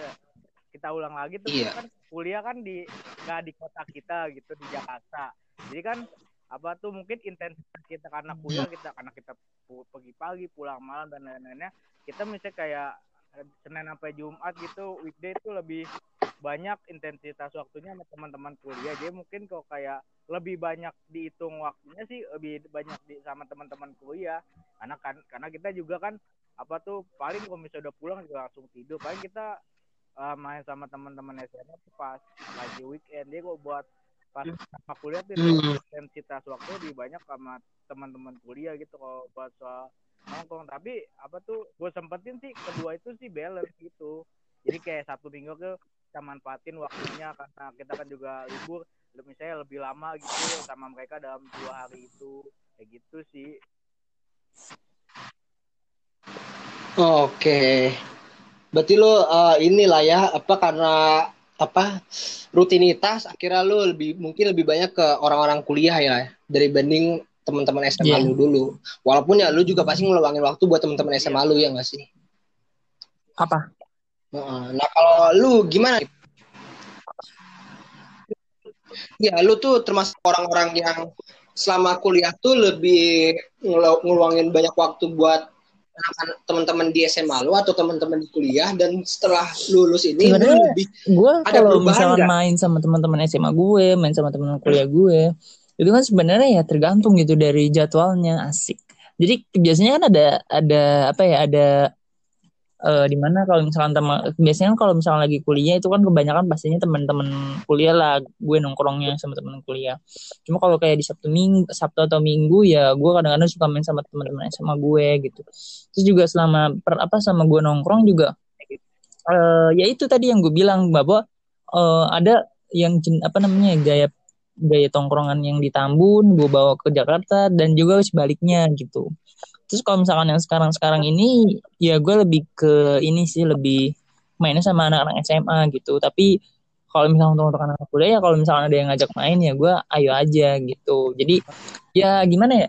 C: kita ulang lagi tuh iya. kan kuliah kan di nggak di kota kita gitu di Jakarta. Jadi kan apa tuh mungkin intensitas kita karena kuliah kita karena kita pergi pagi pulang malam dan lain-lainnya kita misalnya kayak Senin sampai Jumat gitu weekday itu lebih banyak intensitas waktunya sama teman-teman kuliah. Jadi mungkin kok kayak lebih banyak dihitung waktunya sih lebih banyak di sama teman-teman kuliah. Karena kan karena kita juga kan apa tuh paling kalau misalnya udah pulang juga langsung tidur. Paling kita uh, main sama teman-teman SMA pas lagi weekend. Dia kok buat pas sama kuliah tuh hmm. intensitas waktu lebih banyak sama teman-teman kuliah gitu kalau buat soal nongkrong. Tapi apa tuh gue sempetin sih kedua itu sih balance gitu. Jadi kayak satu minggu ke kita manfaatin waktunya karena kita kan juga libur. Misalnya lebih lama gitu sama mereka dalam dua hari itu. Kayak gitu sih
A: Oke, berarti lo uh, inilah ya apa karena apa rutinitas akhirnya lo lebih mungkin lebih banyak ke orang-orang kuliah ya dari banding teman-teman SMA yeah. lu dulu. Walaupun ya lu juga pasti ngeluangin waktu buat teman-teman SMA yeah. lu ya nggak sih?
B: Apa?
A: Nah kalau lu gimana? Ya lu tuh termasuk orang-orang yang selama kuliah tuh lebih ngeluangin banyak waktu buat teman-teman di SMA lu atau teman-teman di kuliah dan setelah lulus ini
B: Sebenarnya lebih gue kalau misalnya main sama teman-teman SMA gue, main sama teman teman kuliah gue, itu kan sebenarnya ya tergantung gitu dari jadwalnya asik. Jadi biasanya kan ada ada apa ya ada uh, di mana kalau misalnya teman biasanya kan kalau misalnya lagi kuliah itu kan kebanyakan pastinya teman-teman kuliah lah. Gue nongkrongnya sama teman kuliah. Cuma kalau kayak di sabtu minggu sabtu atau minggu ya gue kadang-kadang suka main sama teman-teman sama gue gitu. Terus juga selama per apa sama gue nongkrong juga uh, ya itu tadi yang gue bilang bahwa uh, ada yang apa namanya gaya gaya tongkrongan yang di Tambun gue bawa ke Jakarta dan juga sebaliknya gitu terus kalau misalkan yang sekarang-sekarang ini ya gue lebih ke ini sih lebih mainnya sama anak-anak SMA gitu. Tapi kalau misalnya untuk anak kuliah ya kalau misalnya ada yang ngajak main ya gue ayo aja gitu. Jadi ya gimana ya?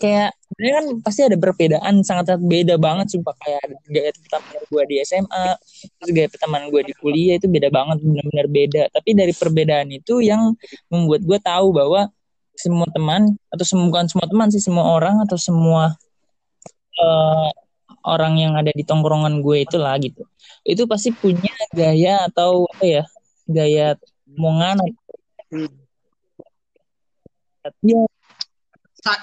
B: Kayak sebenarnya kan pasti ada perbedaan sangat sangat beda banget sumpah. Kayak gaya pertemanan gue di SMA terus gaya pertemanan gue di kuliah itu beda banget benar-benar beda. Tapi dari perbedaan itu yang membuat gue tahu bahwa semua teman atau semua bukan semua teman sih semua orang atau semua uh, orang yang ada di tongkrongan gue itu lah gitu. Itu pasti punya gaya atau apa ya gaya omongan ya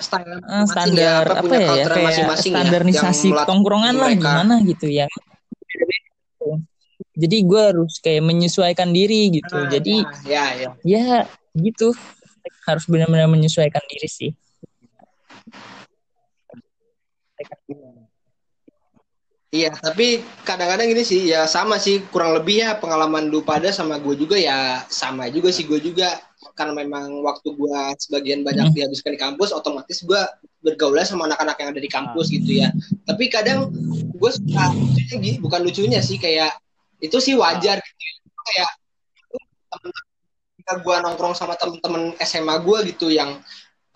A: standar,
B: uh, standar ya, apa, apa ya, ya kayak masing-masing ya, standarisasi ya, tongkrongan lah gimana gitu ya. Jadi gue harus kayak menyesuaikan diri gitu. Ah, jadi
A: ya, ya,
B: ya. ya gitu. Harus benar-benar menyesuaikan diri sih
A: Iya, tapi kadang-kadang ini sih ya sama sih kurang lebih ya pengalaman lu pada sama gue juga ya sama juga sih gue juga karena memang waktu gue sebagian banyak hmm. dihabiskan di kampus otomatis gue bergaul sama anak-anak yang ada di kampus gitu ya tapi kadang gue suka lucunya bukan lucunya sih kayak itu sih wajar gitu ya. kayak ketika gue nongkrong sama temen-temen SMA gue gitu yang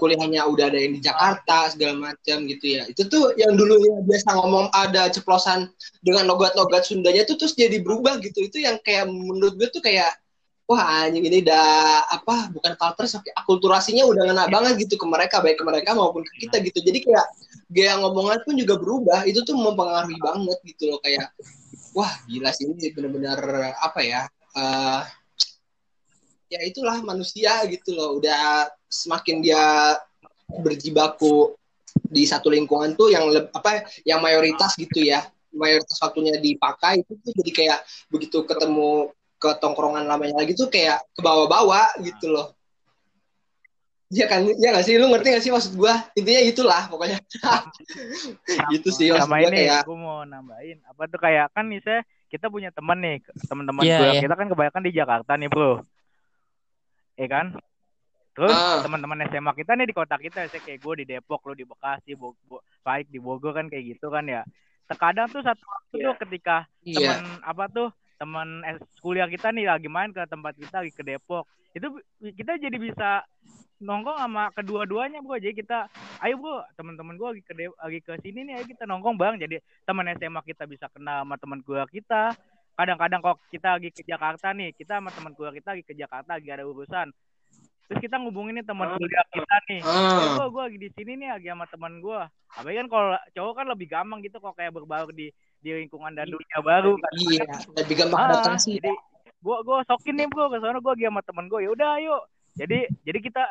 A: kuliahnya udah ada yang di Jakarta segala macam gitu ya. Itu tuh yang dulunya biasa ngomong ada ceplosan dengan logat-logat Sundanya tuh terus jadi berubah gitu. Itu yang kayak menurut gue tuh kayak wah anjing ini udah apa bukan culture tapi akulturasinya udah ngena banget gitu ke mereka baik ke mereka maupun ke kita gitu. Jadi kayak gaya ngomongan pun juga berubah. Itu tuh mempengaruhi banget gitu loh kayak wah gila sih ini benar-benar apa ya uh, ya itulah manusia gitu loh udah semakin dia berjibaku di satu lingkungan tuh yang apa yang mayoritas gitu ya mayoritas waktunya dipakai itu tuh jadi kayak begitu ketemu ke tongkrongan lamanya lagi tuh kayak ke bawah-bawah gitu loh Iya kan, ya nggak sih, lu ngerti gak sih maksud gua? Intinya itulah pokoknya. gitu sih maksud
C: sama
A: gua
C: ini
A: kayak.
C: gue mau nambahin apa tuh kayak kan misalnya kita punya teman nih teman-teman
B: Iya,
C: gue
B: iya.
C: kita kan kebanyakan di Jakarta nih bro Iya kan? Terus
A: Ah.
C: teman-teman SMA kita nih di kota kita saya kayak gue di Depok lu di Bekasi Bo Bo- Baik di Bogor kan kayak gitu kan ya. Terkadang tuh satu waktu tuh ketika
A: Iya.
C: teman apa tuh teman kuliah kita nih lagi main ke tempat kita lagi ke Depok. Itu kita jadi bisa nongkrong sama kedua-duanya bro. Jadi kita ayo bro teman-teman gue lagi ke lagi ke sini nih ayo kita nongkrong bang jadi teman SMA kita bisa kenal sama teman kuliah kita kadang-kadang kok kita lagi ke Jakarta nih kita sama teman kuliah kita lagi ke Jakarta lagi ada urusan. Terus kita ngubungin nih teman kuliah kita nih.
A: Ah.
C: gue gue lagi di sini nih lagi sama teman gue apalagi kan kalau cowok kan lebih gampang gitu kok kayak berbaur di di lingkungan dan dunia baru kan.
A: Iya, lebih gampang
C: Ah,
A: adaptasi.
C: jadi gua gua sokin nih bro ke sana gua lagi sama temen gua. Ya udah ayo. Jadi jadi kita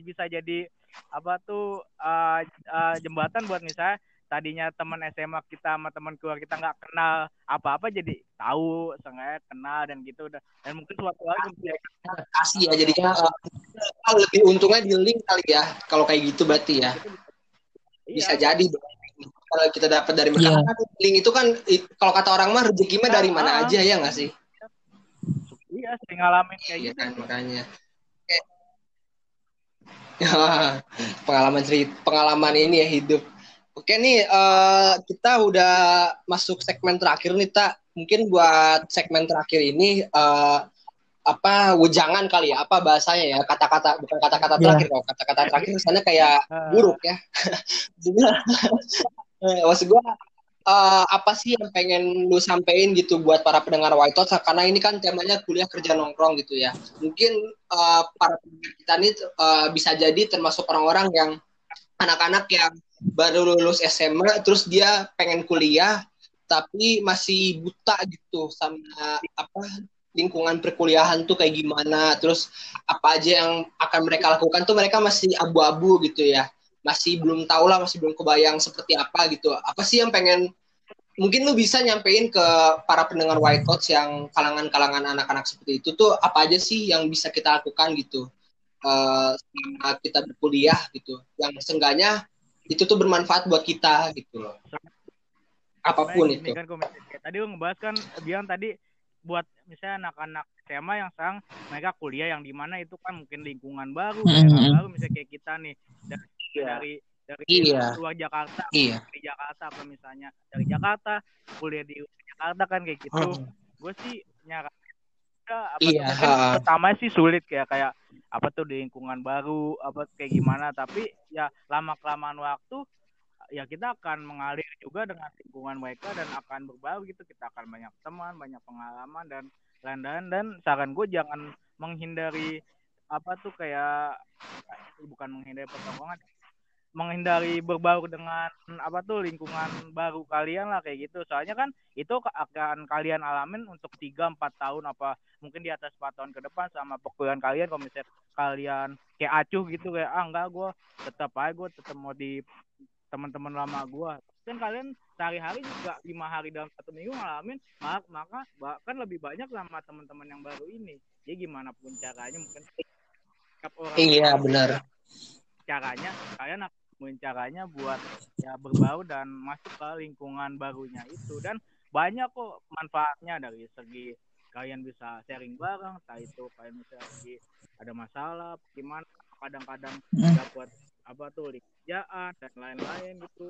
C: bisa jadi apa tuh uh, uh, jembatan buat misalnya tadinya teman SMA kita sama teman keluar kita nggak kenal apa-apa jadi tahu sengaja kenal dan gitu dan dan mungkin suatu hari bisa
A: Adaptasi ya jadinya uh, lebih untungnya di link kali ya kalau kayak gitu berarti ya. Bisa
C: iya,
A: jadi kalau kita dapat dari
B: Iya.
A: mereka kan link itu kan kalau kata orang mah rezeki mah dari mana
C: Ah.
A: aja ya nggak sih?
C: iya sering ngalamin kayak
A: Iya
C: gitu
A: kan makanya. Ya, pengalaman cerita, pengalaman ini ya hidup. Oke nih, eh, kita udah masuk segmen terakhir nih, Tak. Mungkin buat segmen terakhir ini eh, apa wejangan kali ya? Apa bahasanya ya? Kata-kata bukan kata-kata
B: Iya.
A: terakhir kok. Kata-kata terakhir sana kayak
C: Ah.
A: buruk ya. Eh, maksud gua eh, apa sih yang pengen lu sampein gitu buat para pendengar White Talks karena ini kan temanya kuliah kerja nongkrong gitu ya. Mungkin eh, para pendengar kita ini eh, bisa jadi termasuk orang-orang yang anak-anak yang baru lulus SMA terus dia pengen kuliah tapi masih buta gitu sama apa lingkungan perkuliahan tuh kayak gimana. Terus apa aja yang akan mereka lakukan tuh mereka masih abu-abu gitu ya. Masih belum tahu lah masih belum kebayang seperti apa gitu. Apa sih yang pengen mungkin lu bisa nyampein ke para pendengar White Coats yang kalangan-kalangan anak-anak seperti itu tuh apa aja sih yang bisa kita lakukan gitu selama kita berkuliah gitu. Yang seenggaknya itu tuh bermanfaat buat kita gitu loh apa
C: pun
A: itu
C: kan kayak tadi lu ngebahas kan bilang tadi buat misalnya anak-anak SMA yang sekarang mereka kuliah yang di mana itu kan mungkin lingkungan baru,
B: Mhm.
C: daerah baru misalnya kayak kita nih dari dari dari
A: Iya.
C: luar Jakarta
A: iya
C: di Jakarta apa misalnya dari Jakarta kuliah di Jakarta kan kayak gitu.
A: Hmm.
C: Gue sih nyaran apa
A: Iya,
C: pertama sih sulit kayak kayak apa tuh di lingkungan baru apa kayak gimana. Tapi ya lama kelamaan waktu ya kita akan mengalir juga dengan lingkungan mereka dan akan berbaur gitu. Kita akan banyak teman banyak pengalaman dan lain-lain. Dan saran gue jangan menghindari apa tuh kayak bukan menghindari pertongkongan menghindari berbaur dengan apa tuh lingkungan baru kalian lah kayak gitu. Soalnya kan itu akan kalian alamin untuk 3 4 tahun apa mungkin di atas 4 tahun ke depan sama perkuliahan kalian. Kalau misalnya kalian kayak acuh gitu kayak ah enggak gue tetap aja gue tetap mau di teman-teman lama gue kan kalian sehari-hari juga lima hari dalam satu minggu ngalamin maka, maka bahkan lebih banyak sama teman-teman yang baru ini. Jadi gimana pun caranya mungkin orang
A: iya benar
C: caranya kalian akan nemuin caranya buat ya berbaur dan masuk ke lingkungan barunya itu. Dan banyak kok manfaatnya dari segi kalian bisa sharing bareng entah itu kalian bisa lagi ada masalah gimana kadang-kadang
B: Hmm.
C: dapat apa tuh kerjaan dan lain-lain gitu.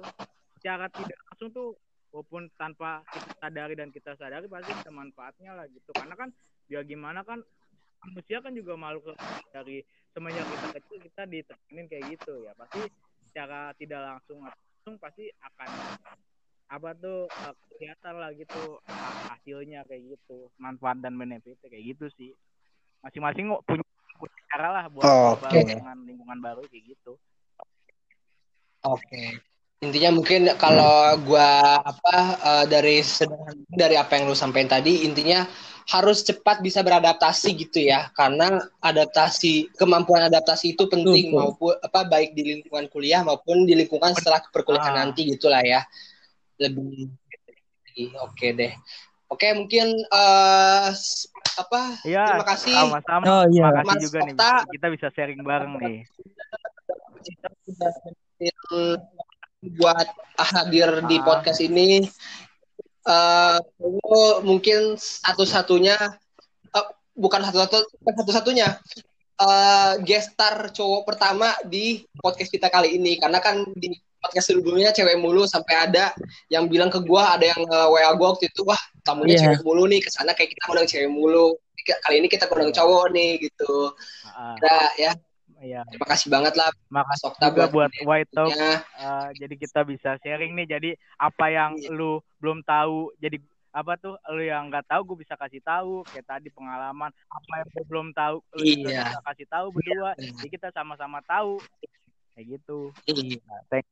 C: Secara tidak langsung tuh walaupun tanpa kita sadari dan kita sadari pasti ada manfaatnya lah gitu. Karena kan ya gimana kan manusia kan juga makhluk dari semenjak kita kecil kita ditekenin kayak gitu ya pasti secara tidak langsung langsung pasti akan apa tuh uh, kelihatan lah gitu ha- hasilnya kayak gitu manfaat dan benefit kayak gitu sih masing-masing kok punya, cara lah buat
A: Oh, oke.
C: dengan lingkungan baru kayak gitu
A: Oke. Intinya mungkin kalau gua apa eh, dari dari apa yang lu sampaikan tadi intinya harus cepat bisa beradaptasi gitu ya karena adaptasi kemampuan adaptasi itu penting
B: Betul.
A: maupun apa baik di lingkungan kuliah maupun di lingkungan setelah perkuliahan
C: Ah.
A: nanti gitulah ya lebih oke deh oke mungkin eh s- apa
C: Iya,
A: terima kasih
C: sama-sama
B: Oh iya.
C: makasih
A: Mas
C: juga nih
A: Okta.
C: kita bisa sharing bareng nih
A: kita sudah nyempetin buat hadir di
C: Ah.
A: podcast ini. Eh, lu mungkin satu-satunya, eh, bukan satu-satu, bukan satu-satunya, eh gestar cowok pertama di podcast kita kali ini. Karena kan di podcast sebelumnya cewek mulu sampai ada yang bilang ke gua, ada yang eh, WA gua waktu itu, wah tamunya
B: Iya.
A: cewek mulu nih, ke sana kayak kita undang cewek mulu. Kali ini kita undang
C: Iya.
A: cowok nih gitu.
C: Ah,
A: Udah ya,
C: iya
A: terima kasih banget lah
C: makasih
A: Mas Okta
C: juga
A: buat
C: buat White Talk
A: ya.
C: Uh, jadi kita bisa sharing nih jadi apa yang
A: Iya.
C: lu belum tahu jadi apa tuh lu yang nggak tahu gue bisa kasih tahu kayak tadi pengalaman apa yang gue belum tahu lu
A: Iya.
C: bisa kasih tahu berdua jadi kita sama-sama tahu kayak gitu
A: Iya.
C: Nah, thank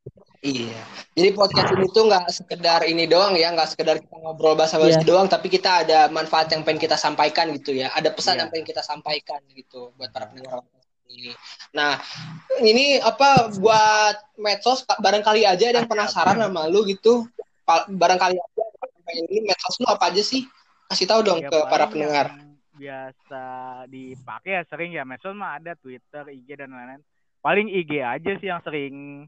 A: Iya. Jadi podcast ini tuh nggak sekedar ini doang ya, nggak sekedar kita ngobrol bahasa basi
B: Iya.
A: doang, tapi kita ada manfaat yang pengen kita sampaikan gitu ya. Ada pesan
C: Iya.
A: yang pengen kita sampaikan gitu buat para pendengar. Nah, ini apa buat medsos barangkali aja ada yang penasaran sama lu gitu. Barangkali aja pengen ini medsos lu apa aja sih? Kasih tahu dong
C: Ya,
A: ke para pendengar.
C: biasa dipakai ya sering ya medsos mah ada Twitter IG dan lain-lain paling IG aja sih yang sering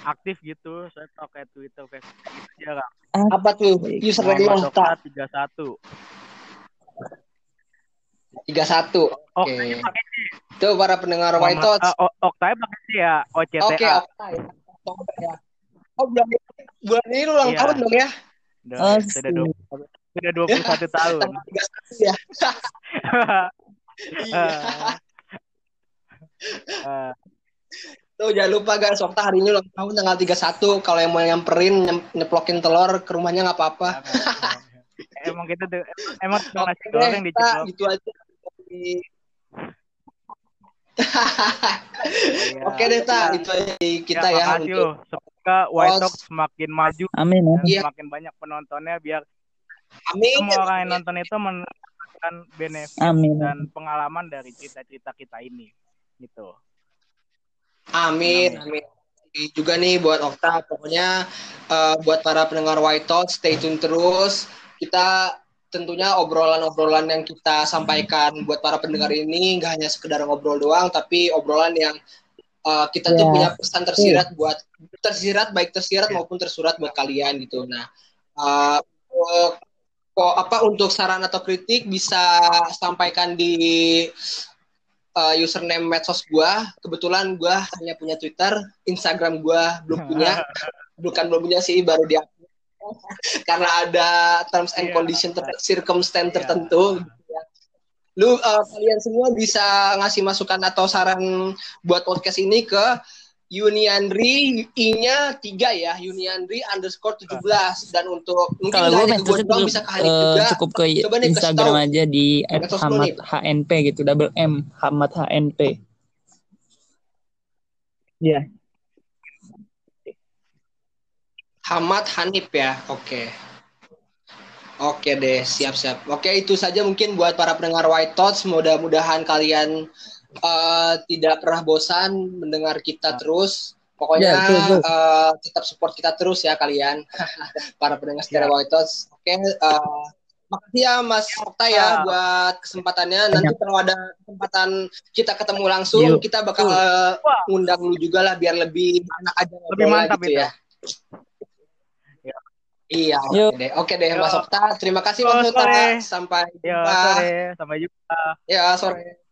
C: aktif gitu saya kayak Twitter Facebook gitu jarang
A: Apa tuh? Username
C: Muhammad? Okta 31
A: 31.
C: Oh,
A: Oke. Tuh para pendengar White Thoughts.
C: ah, O- Okta pakai sih ya OCTA.
A: Oke, ya. Ya. Oh, bulan ini, bulan ini lu ulang
C: Iya.
A: tahun dong ya?
B: Oh,
C: sudah dua, sudah 21 tahun.
A: Tanggal 31 ya. Iya.
C: Eh,
A: Tuh jangan lupa guys, Okta hari ini ulang tahun tanggal 31. Kalau yang mau nyamperin nyeplokin telur ke rumahnya nggak apa-apa.
C: emang kita tuh emang
A: Oke
C: nasi goreng diceplok.
A: gitu aja.
C: Iya.
A: Oke deh, Ta. Itu aja dari kita ya,
C: makasih
A: untuk.
C: Semoga White. Talk semakin maju
B: Amin ya.
C: dan
A: Iya.
C: semakin banyak penontonnya biar
A: Amin.
C: semua orang yang nonton itu mendapatkan benefit
B: Amin.
C: dan pengalaman dari cerita-cerita kita ini. Gitu.
A: Amin, amin. Juga nih buat Okta, pokoknya eh, buat para pendengar White Talk, stay tune terus. Kita tentunya obrolan-obrolan yang kita sampaikan buat para pendengar ini nggak hanya sekedar ngobrol doang, tapi obrolan yang eh, kita tuh
B: Ya.
A: punya pesan tersirat buat tersirat baik tersirat maupun tersurat buat kalian gitu. Nah, eh, eh, kok apa untuk saran atau kritik bisa sampaikan di uh, username medsos gua. Kebetulan gua hanya punya Twitter, Instagram gua belum punya. Bukan belum punya sih, baru di karena ada terms and
C: Iya.
A: condition ter- circumstance
C: Iya.
A: tertentu. gitu ya. Lu uh, kalian semua bisa ngasih masukan atau saran buat podcast ini ke Yuniandri I-nya 3 ya, Yuniandri underscore 17 dan untuk mungkin
B: Kalau gue
A: bisa ke Hanif
B: eh,
A: juga.
B: cukup ke
A: Coba deh
B: Instagram
A: tahu.
B: aja di @hamad. HNP gitu, double M Hamad HNP. Iya.
A: Hamad Hanif ya, oke. Oke deh, siap-siap. Oke, itu saja mungkin buat para pendengar White Thoughts. Mudah-mudahan kalian eh, tidak pernah bosan mendengar kita terus. Pokoknya
B: Ya, betul, betul.
A: eh, tetap support kita terus ya kalian, para pendengar setia
C: Ya.
A: White Thoughts. Oke, eh, makasih ya Mas Okta ya
C: Ya.
A: buat kesempatannya. Nanti kalau ada kesempatan kita ketemu langsung, kita bakal
C: Tuh.
A: eh, ngundang lu juga lah biar lebih enak aja
C: Lebih mantap
A: gitu
C: itu.
A: ya. Iya, oke
B: Yuk.
A: deh. Oke deh, Mas
C: Yo.
A: Okta. Terima kasih
C: Yo,
A: Mas Okta. Sampai jumpa.
C: sore. Sampai jumpa.
A: Ya, sore.